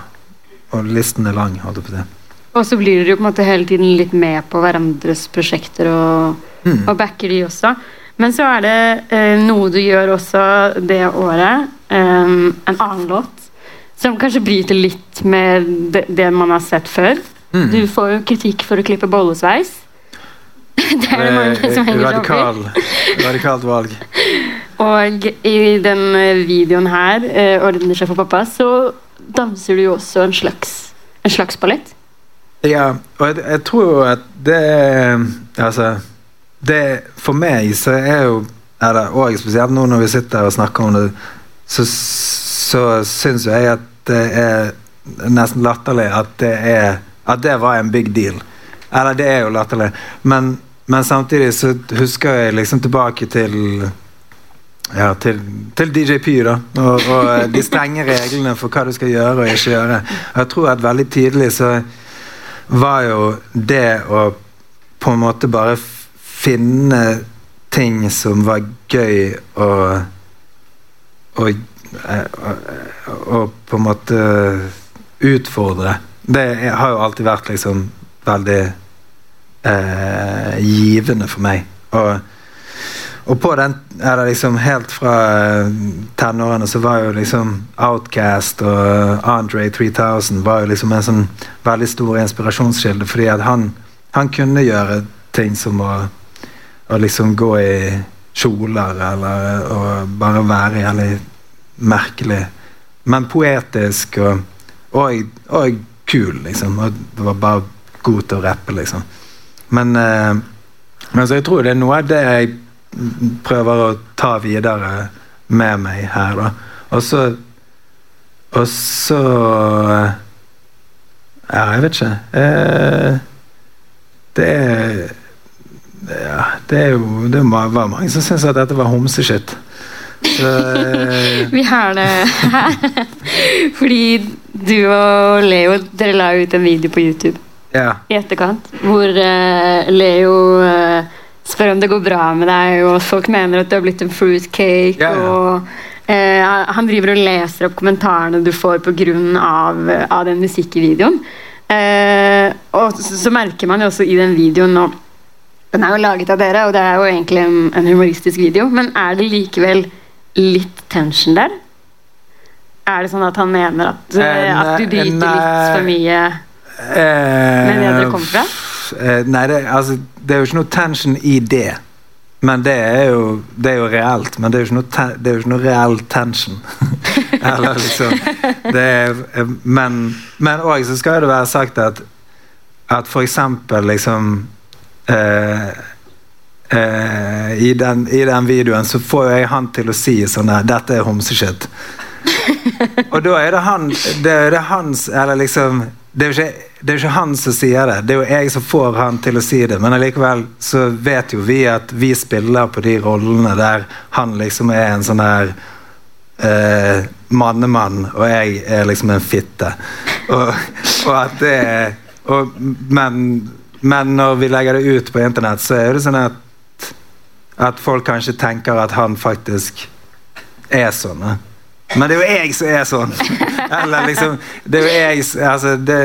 Og listen er lang, holdt jeg på å si. Og så blir dere jo på en måte hele tiden litt med på hverandres prosjekter og, Mm. og backer de også. Men så er det eh, noe du gjør også det året, eh, en annen låt, som kanskje bryter litt med det, det man har sett før. Mm. Du får jo kritikk for å klippe bollesveis. Det er det mange som henger. Radikal, radikalt valg. Og i den eh, videoen her, eh, 'Ordner seg for pappa', så danser du jo også en slags, en slags ballett. Ja, og jeg, jeg tror jo at det Altså det, For meg så er jo er det, Og spesielt nå når vi sitter og snakker om det, så, så syns jo jeg at det er nesten latterlig at det er At det var en big deal. Eller det er jo latterlig. Men, men samtidig så husker jeg liksom tilbake til ja, til, til DJP, da. Og, og de strenge reglene for hva du skal gjøre og ikke gjøre. Jeg tror at veldig tidlig så var jo det å på en måte bare finne ting som var gøy og og, eh, og, og på en måte utfordre. Det har jo alltid vært liksom veldig eh, givende for meg. Og, og på den er det liksom helt fra eh, tenårene så var jo liksom Outcast og Andre 3000 var jo liksom en sånn veldig stor inspirasjonskilde, fordi at han, han kunne gjøre ting som å, å liksom gå i kjoler eller å bare være jævlig merkelig, men poetisk og, og, og kul, liksom. Og det var bare god til å rappe, liksom. Men, eh, men så jeg tror det er noe av det jeg prøver å ta videre med meg her, da. Og så Og så Ja, jeg vet ikke. Eh, det er ja, det er jo Det var mange som syntes at dette var homseshit. Eh, Vi har det her. Fordi du og Leo dere la ut en video på YouTube ja. i etterkant hvor eh, Leo eh, spør om det går bra med deg, og folk mener at du har blitt en fruitcake. Ja, ja. Og eh, han driver og leser opp kommentarene du får pga. Av, av den musikkvideoen. Eh, og så, så merker man jo også i den videoen nå Den er jo laget av dere, og det er jo egentlig en, en humoristisk video, men er det likevel litt tension der? Er det sånn at han mener at, Eh, at du bryter nei. litt for mye Eh, med det dere kommer fra? Eh, nei, det, altså, det er jo ikke noe tension i det. Men det er jo, det er jo reelt. Men det er jo ikke noe, ten, det er jo ikke noe reell tension. Eller liksom det er, eh, Men men òg så skal det være sagt at at eksempel liksom eh, eh, i, den, I den videoen så får jeg han til å si sånn her Dette er homseshit. Og da er det han det er det hans Eller liksom det er, jo ikke, det er ikke han som sier det, det er jo jeg som får han til å si det. Men allikevel så vet jo vi at vi spiller på de rollene der han liksom er en sånn der eh, mannemann, og jeg er liksom en fitte. Og, og at det er og, men, men når vi legger det ut på internett, så er det sånn at at folk kanskje tenker at han faktisk er sånn. Men det er jo jeg som er sånn! Eller liksom Det er jo jeg Altså, det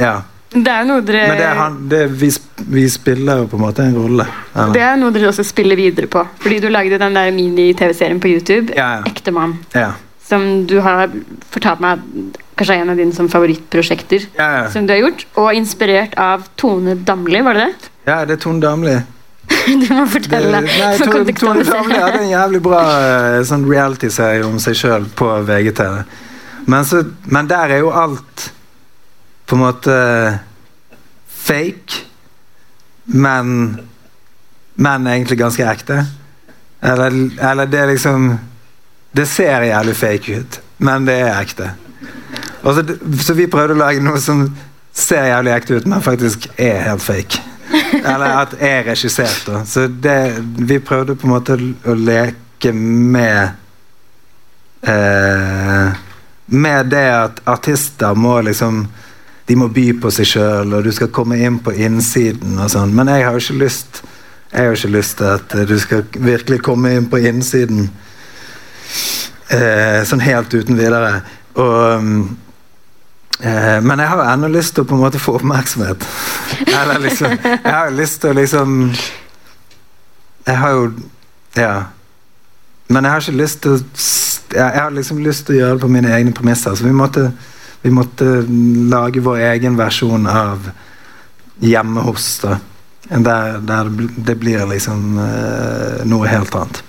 Ja. Det er noe dere Men det er han det, vi, vi spiller jo på en måte en rolle. eller? Det er noe dere også spiller videre på. Fordi du lagde den der mini-TV-serien på YouTube. Ja, ja. Ektemann. Ja. Som du har fortalt meg kanskje er en av dine som favorittprosjekter. Ja, ja. Som du har gjort. Og inspirert av Tone Damli, var det det? ja, det er Tone Damli. Du må Det- fortelle. Nei, for Tone, Tone Damli hadde en jævlig bra eh, sånn reality-serie om seg sjøl på VGTV. Men, så, men der er jo alt på en måte fake, men men egentlig ganske ekte. Eller, eller det er liksom Det ser jævlig fake ut, men det er ekte. Så, så vi prøvde å lage noe som ser jævlig ekte ut, men faktisk er helt fake. Eller at er regissert, da. Så det, vi prøvde på en måte å leke med eh, Med det at artister må liksom De må by på seg sjøl, og du skal komme inn på innsiden og sånn. Men jeg har jo ikke lyst Jeg har jo ikke lyst til at du skal virkelig komme inn på innsiden eh, sånn helt uten videre. Og mm, Eh, men jeg har jo ennå lyst til å på en måte få oppmerksomhet. Eller liksom Jeg har jo lyst til å liksom Jeg har jo Ja. Men jeg har ikke lyst til å Jeg har liksom lyst til å gjøre det på mine egne premisser. Så vi måtte, vi måtte lage vår egen versjon av Hjemme hos, da. Der, der det blir liksom uh, noe helt annet.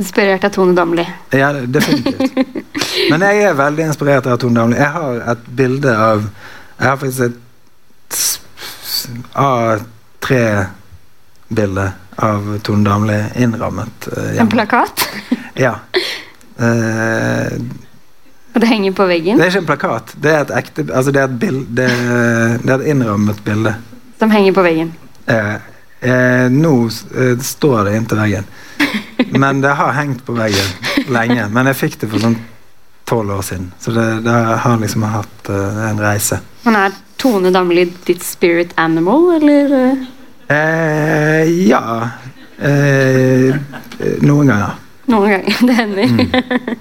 Inspirert av Tone Damli. Ja, definitivt. Men jeg er veldig inspirert av Tone Damli. Jeg har et bilde av Jeg har faktisk et s- s- A3-bilde av Tone Damli innrammet eh, En plakat. Ja. Uh, Og det henger på veggen. det er ikke en plakat. Det er et ekte Altså, det er et, bild, det, det er et innrammet bilde. Som henger på veggen. Eh, eh, nå eh, står det inntil veggen. Men det har hengt på veggen lenge. Men jeg fikk det for sånn tolv år siden. Så det, det har liksom hatt uh, en reise. Men er Tone Damli ditt spirit animal, eller? eh? Eh, ja eh, Noen ganger. Noen ganger. Det hender.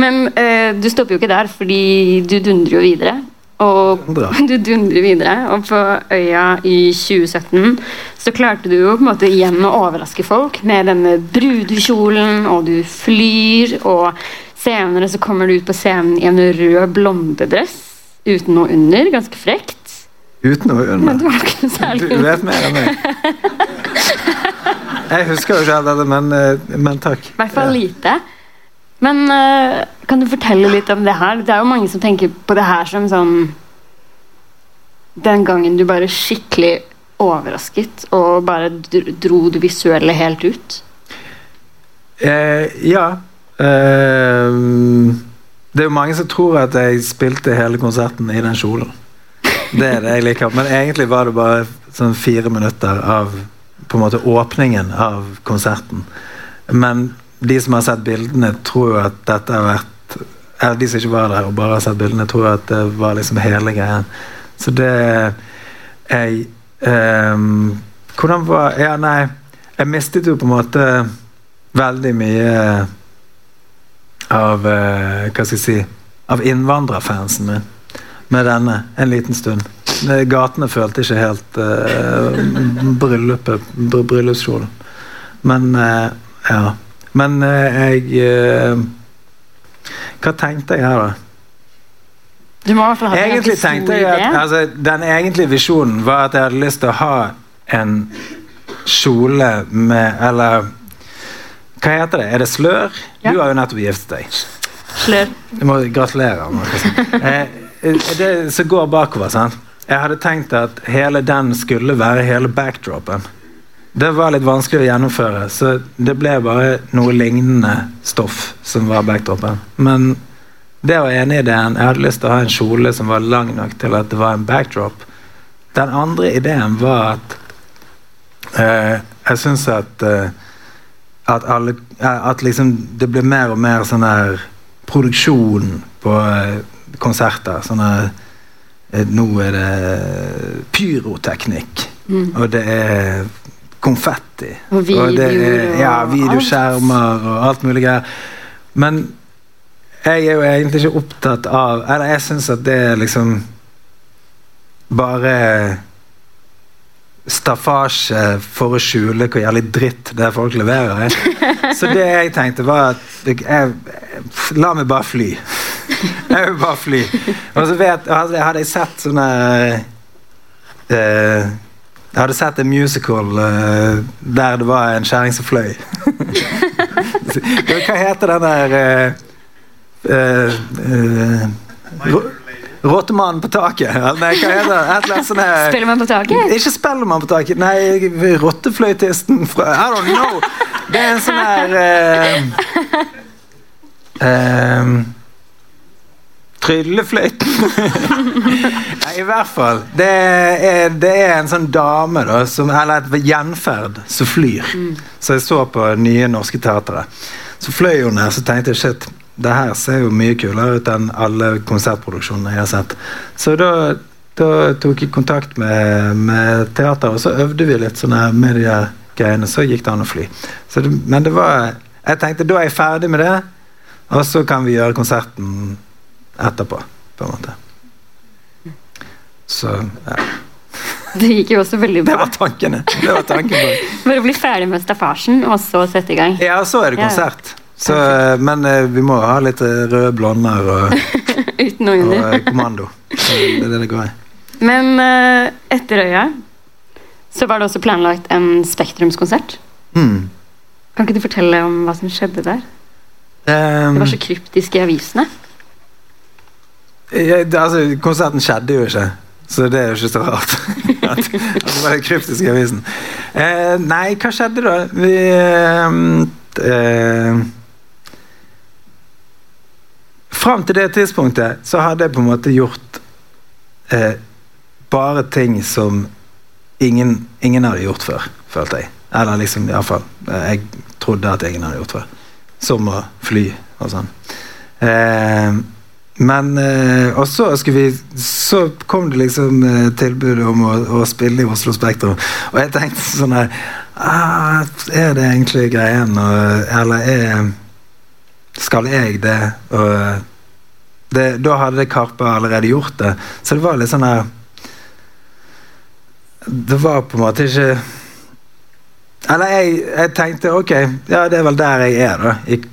Men eh, du stopper jo ikke der, fordi du dundrer jo videre. Og Bra. du dundrer videre. Og på Øya i 2017 så klarte du jo på en måte igjen å overraske folk med denne brudekjolen, og du flyr, og senere så kommer du ut på scenen i en rød blondedress uten noe under. Ganske frekt. Uten noe Men under. var ikke særlig. Du vet mer enn meg. Jeg husker jo ikke alt dette, men, eh, men takk. I hvert fall lite. Men eh, kan du fortelle litt om det her? Det er jo mange som tenker på det her som sånn Den gangen du bare skikkelig overrasket og bare dro det visuelle helt ut. Eh, ja. Eh, det er jo mange som tror at jeg spilte hele konserten i den kjolen. Det er det jeg liker. Men egentlig var det bare sånn fire minutter av på en måte åpningen av konserten. Men de som har sett bildene, tror at dette har vært De som ikke var der og bare har sett bildene, tror at det var liksom hele greien. Så det Jeg um, Hvordan var Ja, nei. Jeg mistet jo på en måte veldig mye av eh, Hva skal jeg si Av innvandrerfansen min med denne en liten stund. Eh, Gatene følte ikke helt uh, bryllupet, br bryllupskjolen. Men uh, ja. Men eh, jeg eh, Hva tenkte jeg her, da? Du må i Egentlig tenkte jeg at altså, Den egentlige visjonen var at jeg hadde lyst til å ha en kjole med Eller hva heter det? Er det slør? Ja. Du har jo nettopp giftet deg. Slør. Jeg må gratulere. Eh, det som går bakover, sant? Jeg hadde tenkt at hele den skulle være hele backdropen. Det var litt vanskelig å gjennomføre, så det ble bare noe lignende stoff som var backdropen. Men det var enig i ideen. Jeg hadde lyst til å ha en kjole som var lang nok til at det var en backdrop. Den andre ideen var at eh, jeg syns at eh, at alle eh, At liksom det blir mer og mer sånn her produksjon på eh, konserter. Sånn eh, Nå er det pyroteknikk, Mm. og det er konfetti. Og er, videoer og ja, videoskjermer og alt mulig greier. Men jeg er jo egentlig ikke opptatt av Eller jeg syns at det er liksom bare staffasje for å skjule hvor jævlig dritt det folk leverer. Så det jeg tenkte, var at jeg, La meg bare fly. Jeg vil bare fly. Og så vet, hadde, jeg sett sånne eh, Jeg hadde sett en musical uh, der det var en kjerring som fløy. Hva heter den der uh, uh, Rottemannen på taket? Eller Nei, hva heter det? Et eller annet sånn man på taket? ikke Spellemann på taket, nei, rottefløytisten fra I don't know! Det er en sånn her uh, Tryllefløyten Nei, i hvert fall. Det er, det er en sånn dame, da, som, eller et gjenferd, som flyr. Så jeg så på nye norske Teatret. Så fløy hun her, så tenkte jeg shit, det her ser jo mye kulere ut enn alle konsertproduksjonene jeg har sett. Så da, da tok jeg kontakt med, med teateret, og så øvde vi litt sånne med de her greiene. Så gikk det an å fly. Så det, men det var Jeg tenkte da er jeg ferdig med det, og så kan vi gjøre konserten etterpå, på en måte. Så ja. Det gikk jo også veldig Det bra. var tankene. Det var tanken. Bare bli ferdig med staffasjen, og så sette i gang. Ja, så er det konsert. Så, men eh, vi må ha litt eh, røde blonder og, og eh, kommando. Så Det er det det går i. Men eh, etter Øya så var det også planlagt en Spektrumskonsert. Mm. Kan ikke du fortelle om hva som skjedde der? Um, Det var så kryptisk i avisene. Det, altså, konserten skjedde jo ikke, så det er jo ikke så rart. at, at det var kryptisk i avisen. Eh, nei, hva skjedde da? Vi eh, eh, Fram til det tidspunktet så hadde jeg på en måte gjort eh, bare ting som ingen, ingen hadde gjort før, følte jeg. Eller liksom, iallfall. Eh, jeg trodde at ingen hadde gjort før. Som å fly og sånn. Eh, men eh, Og så vi Så kom det liksom eh, tilbudet om å, å spille i Oslo Spektrum. Og jeg tenkte sånn her ah, Er det egentlig greien? Og, eller er Skal jeg det? Og det, Da hadde Karpe allerede gjort det. Så det var litt sånn her Det var på en måte ikke Eller jeg, jeg tenkte ok, ja, det er vel der jeg er, da. Jeg,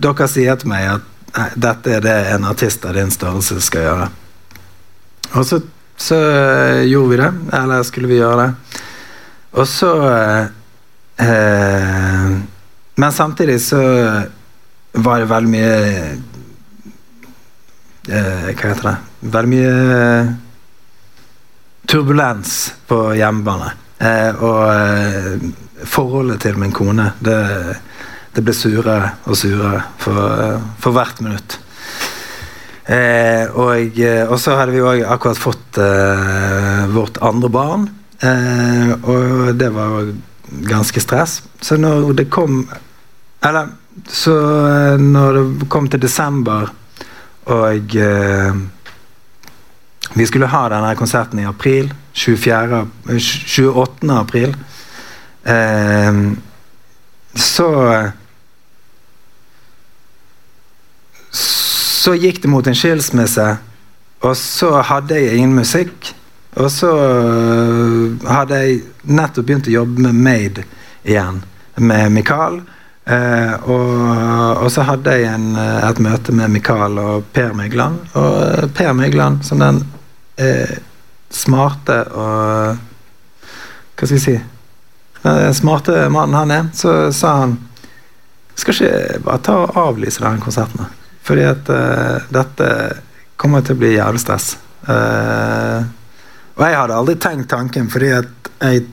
dere sier til meg at nei, dette er det en artist av din størrelse skal gjøre. Og så, så eh, gjorde vi det. Eller skulle vi gjøre det. Og så eh, Men samtidig så var det veldig mye eh, Hva heter det? Veldig mye turbulens på hjemmebane. Eh, og eh, forholdet til min kone det, det ble surere og surere for, for hvert minutt. Eh, og, og, så hadde vi òg akkurat fått eh, vårt andre barn. Eh, og det var ganske stress. Så når det kom Eller så eh, når det kom til desember, og eh, vi skulle ha denne konserten i april, 24, 28. april, eh, så Så gikk det mot en skilsmisse, og så hadde jeg ingen musikk. Og så hadde jeg nettopp begynt å jobbe med Made igjen, med Mikael. Eh, og, og, så hadde jeg en, et møte med Mikael og Per Mygland. Og Per Mygland, som den eh, smarte og Hva skal jeg si Den smarte mannen han er, så sa han Skal ikke bare ta og avlyse denne konserten. Fordi at uh, dette kommer til å bli jævlig stress. Uh, og jeg hadde aldri tenkt tanken, fordi at jeg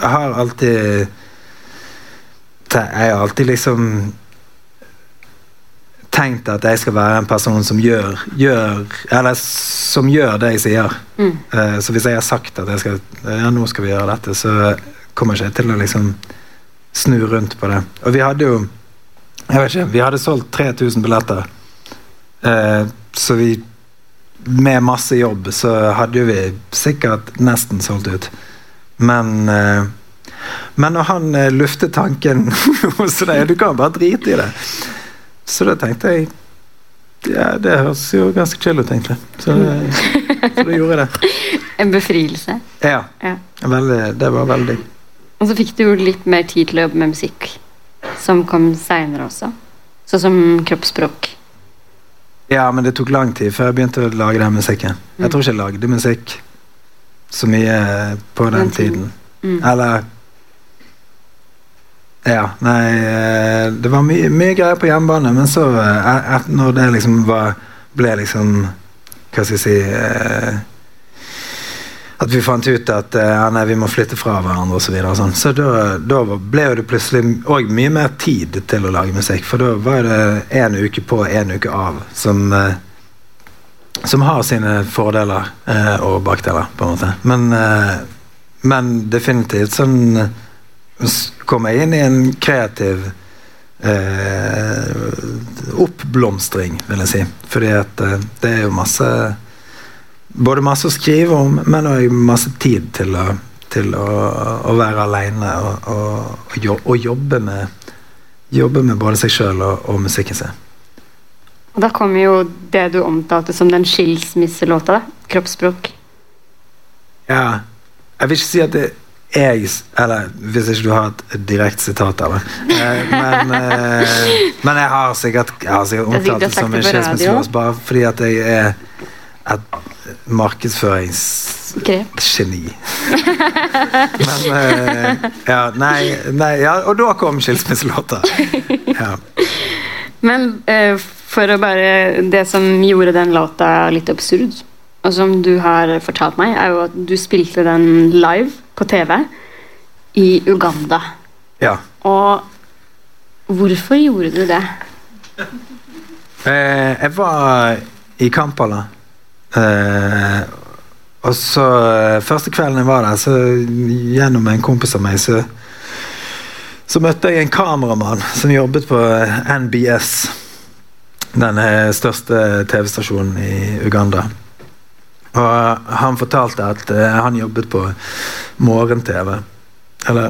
har alltid Jeg har alltid liksom tenkt at jeg skal være en person som gjør, gjør Eller som gjør det jeg sier. Mm. Uh, så hvis jeg har sagt at jeg skal, ja, nå skal vi gjøre dette, så kommer jeg ikke til å liksom snu rundt på det. Og vi hadde jo jeg vet ikke, Vi hadde solgt 3000 billetter. Eh, så vi Med masse jobb så hadde jo vi sikkert nesten solgt ut. Men eh, Men når han eh, luftet tanken hos deg Du kan bare drite i det. Så da tenkte jeg Ja, det høres jo ganske chill ut, egentlig. Så, så da gjorde jeg det. En befrielse. Ja. ja. Veldig, det var veldig Og så fikk du jo litt mer tid til å jobbe med musikk, som kom seinere også. Sånn som kroppsspråk. Ja, men det tok lang tid før jeg begynte å lage den musikken. Jeg tror ikke jeg lagde musikk så mye på den, den tiden. Mm. Eller Ja, nei eh, Det var mye, mye greier på hjemmebane, men så, eh, når det liksom var ble liksom Hva skal jeg si eh, at vi fant ut at eh, ja, nei, vi må flytte fra hverandre osv. Så, videre, sånn. så da, da, ble det plutselig òg mye mer tid til å lage musikk. For da var det én uke på, én uke av som, eh, som har sine fordeler eh, og bakdeler, på en måte. Men, eh, men definitivt sånn kom jeg inn i en kreativ eh, oppblomstring, vil jeg si. Fordi at eh, det er jo masse både masse å skrive om, men òg masse tid til å, til å, å være aleine og, og, og, jobbe, med, jobbe med både seg sjøl og, og, musikken sin. Og Da kommer jo det du omtalte som den skilsmisselåta. Kroppsspråk. Ja. Jeg vil ikke si at det jeg Eller hvis ikke du har et direkte sitat av det. Eh, men, eh, men, jeg har sikkert, jeg har sikkert omtalt det som en skilsmisselåt bare fordi at jeg er et markedsføringsgeni. Men uh, Ja, nei, nei ja, Og da kom skilsmisselåta. Ja. Men uh, for å bare Det som gjorde den låta litt absurd, og som du har fortalt meg, er jo at du spilte den live på TV i Uganda. Ja. Og hvorfor gjorde du det? Uh, jeg var i Kampala Uh, og så uh, Første kvelden jeg var der, så gjennom en kompis av meg, så, så møtte jeg en kameramann som jobbet på NBS. Den største TV-stasjonen i Uganda. Og han fortalte at han jobbet på morgen-TV. Eller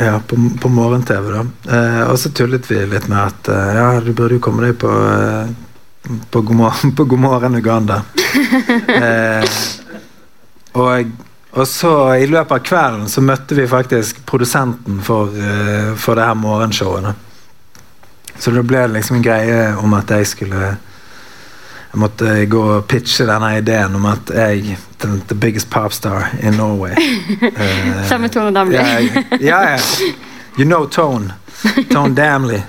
ja, på, på morgen-TV, da. og så tullet vi litt med at ja, du burde jo komme deg på på God morgen Uganda. Eh, og, og så i løpet av kvelden så møtte vi faktisk produsenten for, eh, for det her morgenshowet. Så da ble det liksom en greie om at jeg skulle Jeg måtte gå og pitche denne ideen om at jeg the, the biggest popstar in Norway. Eh, Samme Tone Damli. yeah, yeah, you know Tone, Tone Damley.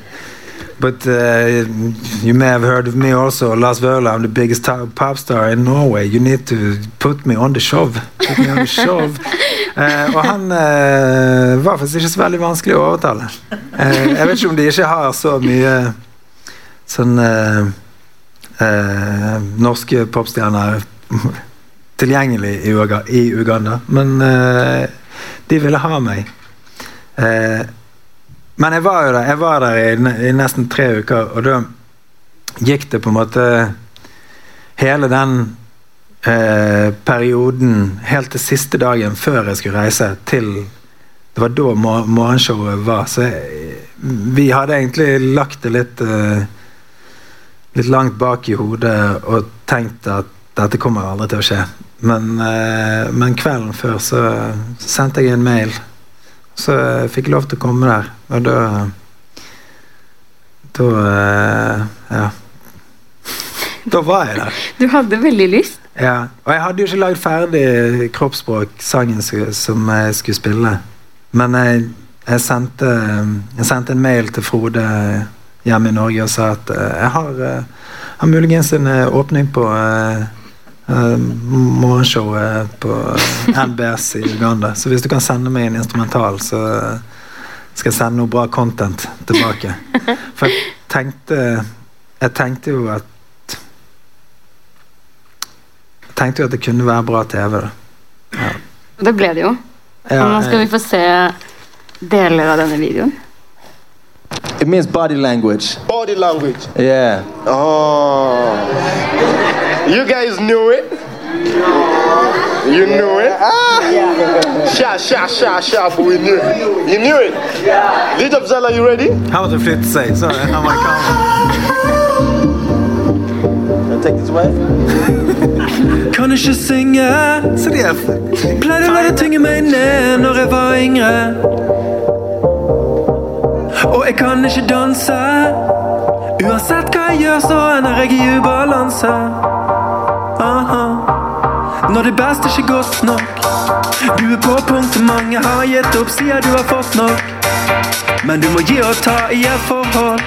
But uh, you may have heard of me also, Lars Vøhler. I'm the biggest pop star in Norway. You need to put me on the show. Put me on the show. uh, og han uh, var faktisk ikke så veldig vanskelig å overtale. Eh, jeg vet ikke om de ikke har så mye sånn eh, eh, norske popstjerner tilgjengelig i, Uga, i Uganda, men eh, de ville ha meg. Eh, men jeg var jo der, jeg var der i, i nesten tre uker, og da gikk det på en måte hele den eh, perioden helt til siste dagen før jeg skulle reise til Det var da mor morgenshowet var, så jeg, vi hadde egentlig lagt det litt eh, litt langt bak i hodet og tenkt at dette kommer aldri til å skje. Men, eh, men kvelden før så sendte jeg en mail. Så jeg fikk lov til å komme der, og da Da eh, Ja. Da var jeg der. Du hadde veldig lyst. Ja. Og jeg hadde jo ikke lagd ferdig kroppsspråk, sangen som jeg skulle spille. Men jeg, jeg, sendte, jeg sendte en mail til Frode hjemme i Norge og sa at eh, jeg har, eh, har muligens en åpning på eh, eh, morgenshowet på eh, NBS i Uganda. Så hvis du kan sende meg en instrumental, så eh, skal jeg sende noe bra content tilbake. For jeg tenkte Jeg tenkte jo at jeg tenkte jo at det kunne være bra TV. da. Ja. det ble det jo. Ja, nå skal vi få se deler av denne videoen. It means body language. Body language. Yeah. Oh. You guys knew it? You knew it? Ah. Sha, sha, sha, sha, but we knew it. You knew it? Yeah. Little Abzala, you ready? Han måtte flytte seg. Så han var i kamera. I'll take this way. Kan ikke synge. Så de er Pleide å la det tynge meg ned når jeg var yngre. Og jeg kan ikke danse. Uansett hva jeg gjør, så ender jeg i ubalanse. Aha. Når det beste ikke godt nok. Du er på punktet mange har gitt opp, sier du har fått nok. Men du må gi og ta i et forhold.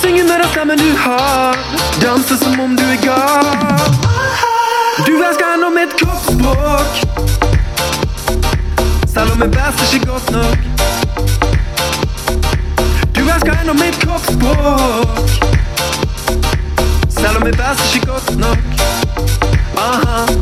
Synge med den stemmen du har. Danse som om du er gal. Du elsker ennå mitt kroppsspråk. Selv om jeg best ikke godt nok. Du elsker ennå mitt kroppsspråk. Selv om jeg best ikke er godt nok. Aha.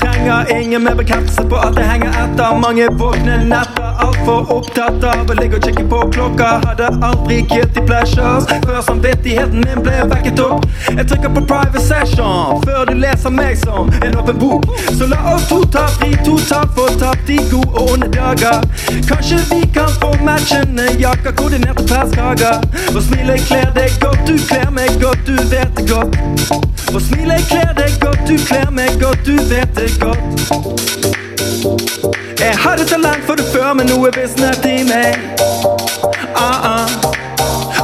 Trenger ingen mer bekreftelse på at det henger etter. Mange våkne netter, altfor opptatt av å ligge og kikke på klokka. Hadde aldri guilty pleasures før samvittigheten min ble vekket opp. Jeg trykker på private session før du leser meg som en åpen bok. Så la oss to ta fri, to ta for tapt i gode og onde dager. Kanskje vi kan få matchende jakker, koordinerte pærskager. Og smilet kler deg godt, du kler meg godt, du vet det godt. Og smilet kler deg godt, du kler meg godt, du vet det godt. Jeg hadde talent for det før, men noe visnet i meg. Ah, ah.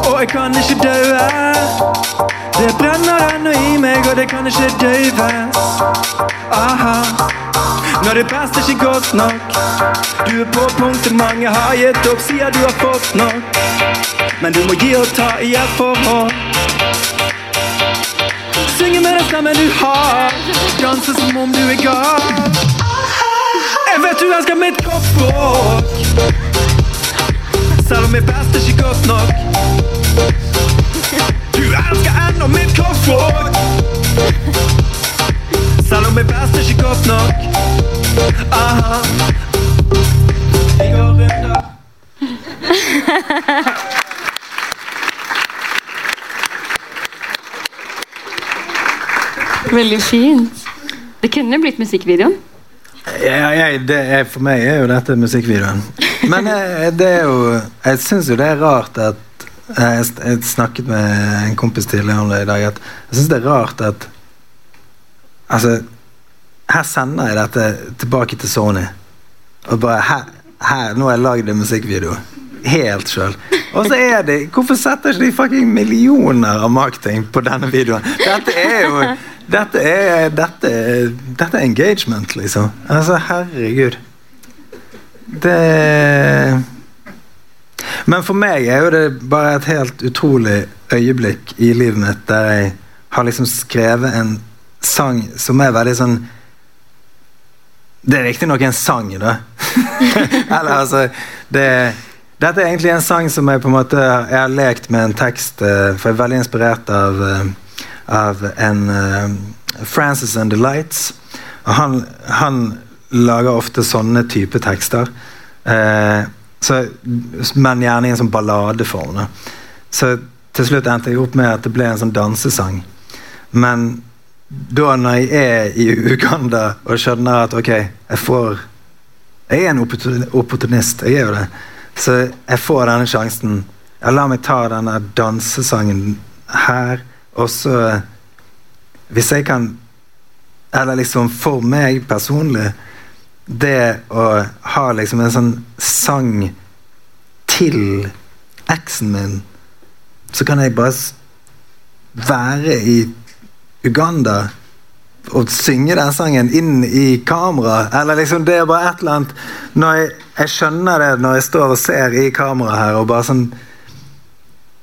Og jeg kan ikke daue. Det brenner ennå i meg, og det kan ikke døyves. Aha. Når det beste ikke godt nok. Du er på punktet mange har gitt opp, sier du har fått nok. Men du må gi og ta i et forhold. Den stemmen du har. Danse som om du er gal. Jeg vet du elsker mitt kroppsspråk. Selv om mitt beste ikke godt nok. Du elsker ennå mitt kroppsspråk. Selv om mitt beste ikke godt nok. Aha. Vi går runder. Veldig fint. Det kunne blitt musikkvideoen. Ja, jeg, er, for meg er jo dette musikkvideoen. Men jeg, det er jo Jeg syns jo det er rart at Jeg, jeg snakket med en kompis tidligere om det i dag. At jeg syns det er rart at Altså, her sender jeg dette tilbake til Sony. Og bare her, her Nå har jeg lagd en musikkvideo. Helt sjøl. Og så er det Hvorfor setter ikke de fucking millioner av marketing på denne videoen? Dette er jo Dette er, dette, dette er engagement, liksom. Altså, herregud. Det Men for meg er jo det bare et helt utrolig øyeblikk i livet mitt der jeg har liksom skrevet en sang som er veldig sånn Det er riktignok en sang, da. Eller altså det, Dette er egentlig en sang som jeg på en måte Jeg har lekt med en tekst, eh, for jeg er veldig inspirert av, eh, av en eh, Francis and the Lights. Han, han lager ofte sånne type tekster. Eh, så, men gjerne i en sånn balladeform. Så til slutt endte jeg opp med at det ble en sånn dansesang. Men da når jeg er i Uganda og skjønner at ok, jeg får Jeg er en opportunist, jeg er jo det. Så jeg får denne sjansen. Jeg lar meg ta denne dansesangen her, og så Hvis jeg kan Eller liksom for meg personlig det å ha liksom en sånn sang til eksen min, så kan jeg bare være i Uganda og synge den sangen inn i kamera. Eller liksom det er bare et eller annet Når jeg, jeg skjønner det når jeg står og ser i kamera her og bare sånn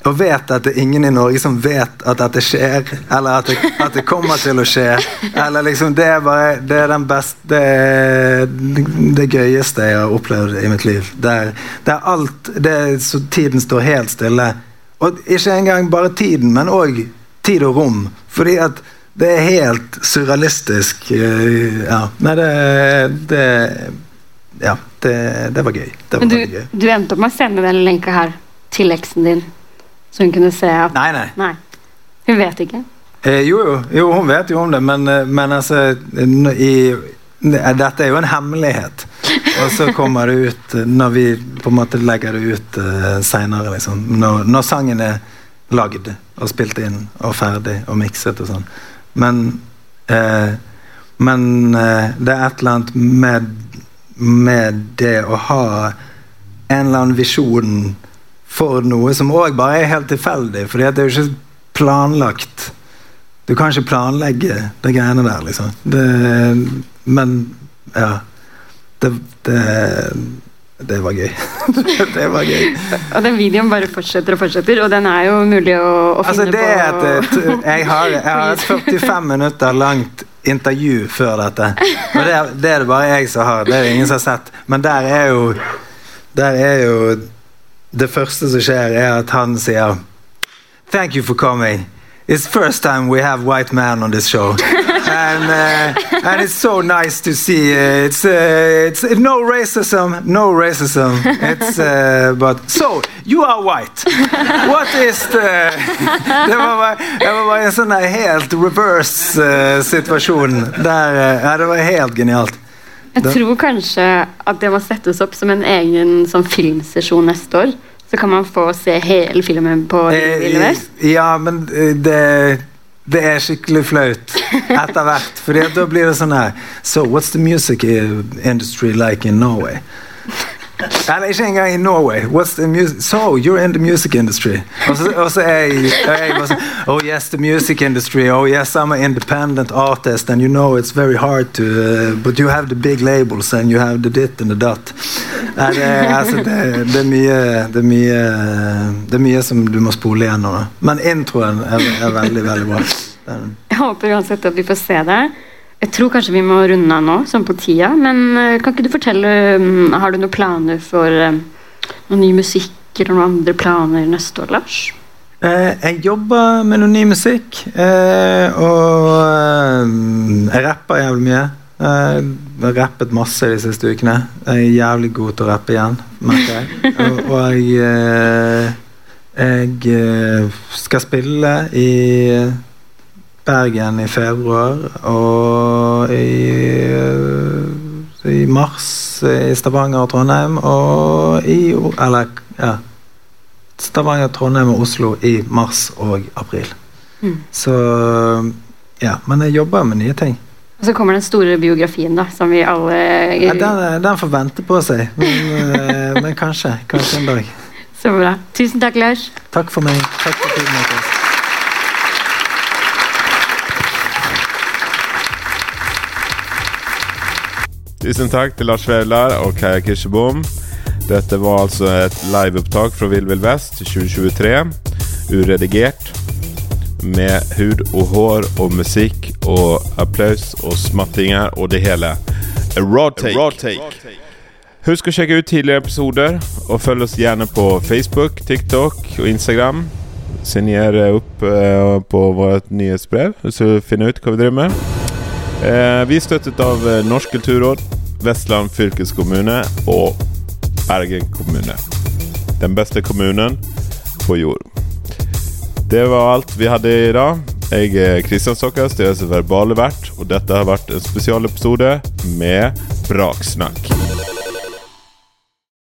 og vet at det er ingen i Norge som vet at dette skjer, eller at det, at det kommer til å skje. Eller liksom Det er bare Det er den beste Det, er det gøyeste jeg har opplevd i mitt liv. Der, der alt det, Så tiden står helt stille. Og ikke engang bare tiden, men òg tid og rom. Fordi at det er helt surrealistisk. eh, Ja. Nei, det, det Ja, det, det var gøy. Det var Men du, gøy. du endte opp med å sende den lenka her til eksen din, så hun kunne se at Nei, nei. Nei. Hun vet ikke. Eh, jo, jo, jo, hun vet jo om det, men, eh, men altså i, Dette er jo en hemmelighet. Og så kommer det ut eh, når vi på en måte legger det ut uh, seinere, liksom. Når, når sangen er lagd og spilt inn og ferdig og mikset og sånn. Men eh, Men eh, det er et eller annet med, med det å ha en eller annen visjon for noe som òg bare er helt tilfeldig. fordi det er jo ikke planlagt. Du kan ikke planlegge de greiene der, liksom. Det, men ja. Det, det, det var gøy. det var gøy. Og den videoen bare fortsetter og fortsetter, og den er jo mulig å, å Altså, finne på et jeg, har, jeg har et 45 minutter langt intervju før dette. Og det, det er det bare jeg som har. Det er det ingen som har sett. Men der er jo Der er jo Det første som skjer, er at han sier Thank you for coming. It's first time we have white man on this show, and uh, and it's so nice to see. Uh, it's uh, it's no racism, no racism. It's uh, but so you are white. What is the Det var bare, det var bare en sånn helt reverse uh, situasjon der. uh, Ja, det var helt genialt. Jeg tror kanskje at det må settes opp som en egen sånn filmsesjon neste år. Så kan man få se hele filmen på Eh, Ville Vest. ja, men eh, det, det er skikkelig flaut etter hvert. Fordi da blir det sånn her So, what's the music eh, industry like in Norway? Eller ikke engang i Norway. What's the music? So, you're in the music industry. Er jeg bare sånn Oh yes, the music industry. Oh yes, I'm an independent artist, and you know it's very hard to uh, But you have the big labels, and you have the dit and the. Nei, det, er- altså, det, det, er mye, det, er mye, det er mye som du må spole igjennom. da. Men introen er, er veldig, veldig bra. Jeg håper uansett at vi får se det. Jeg tror kanskje vi må runde av nå, sånn på tida. Men eh, kan ikke du fortelle mm, Har du noen planer for noen ny musikk eller noen andre planer neste år, Lars? Eh, jeg jobber med noe ny musikk, eh, og eh, jeg rapper jævlig mye. Eh, jeg har rappet masse de siste ukene. Jeg er jævlig god til å rappe igjen, merker jeg. Og, og jeg, eh, jeg eh, skal spille i Bergen i februar, og i, eh, i mars i Stavanger og Trondheim, og i Eller, ja Stavanger, Trondheim og Oslo i mars og april. Så ja, men jeg jobber med nye ting. Og så kommer den store biografien, da, som vi alle Ja, den, den får vente på seg, men, eh, men kanskje. Kanskje en dag. Så bra. Tusen takk, Lars. Takk for meg. Takk for tiden Tusen takk til Lars Vaular og Kaja Kirsebom. Dette var altså et liveopptak fra Vill Vill Vest 2023. Uredigert. Med hud og hår og musikk og applaus og smattinger og det hele. A raw take. Husk å sjekke ut tidligere episoder, og følg oss gjerne på Facebook, TikTok og Instagram. Signer opp eh, på vårt nyhetsbrev, så finner ut hva vi driver med. Eh, vi er støttet av eh, Norsk kulturråd, Vestland fylkeskommune og Bergen kommune. Den beste kommunen på jord. Det var alt vi hadde i dag. Jeg er Kristian Stokkas, deres verbale vert, og dette har vært en spesialepisode med Braksnakk.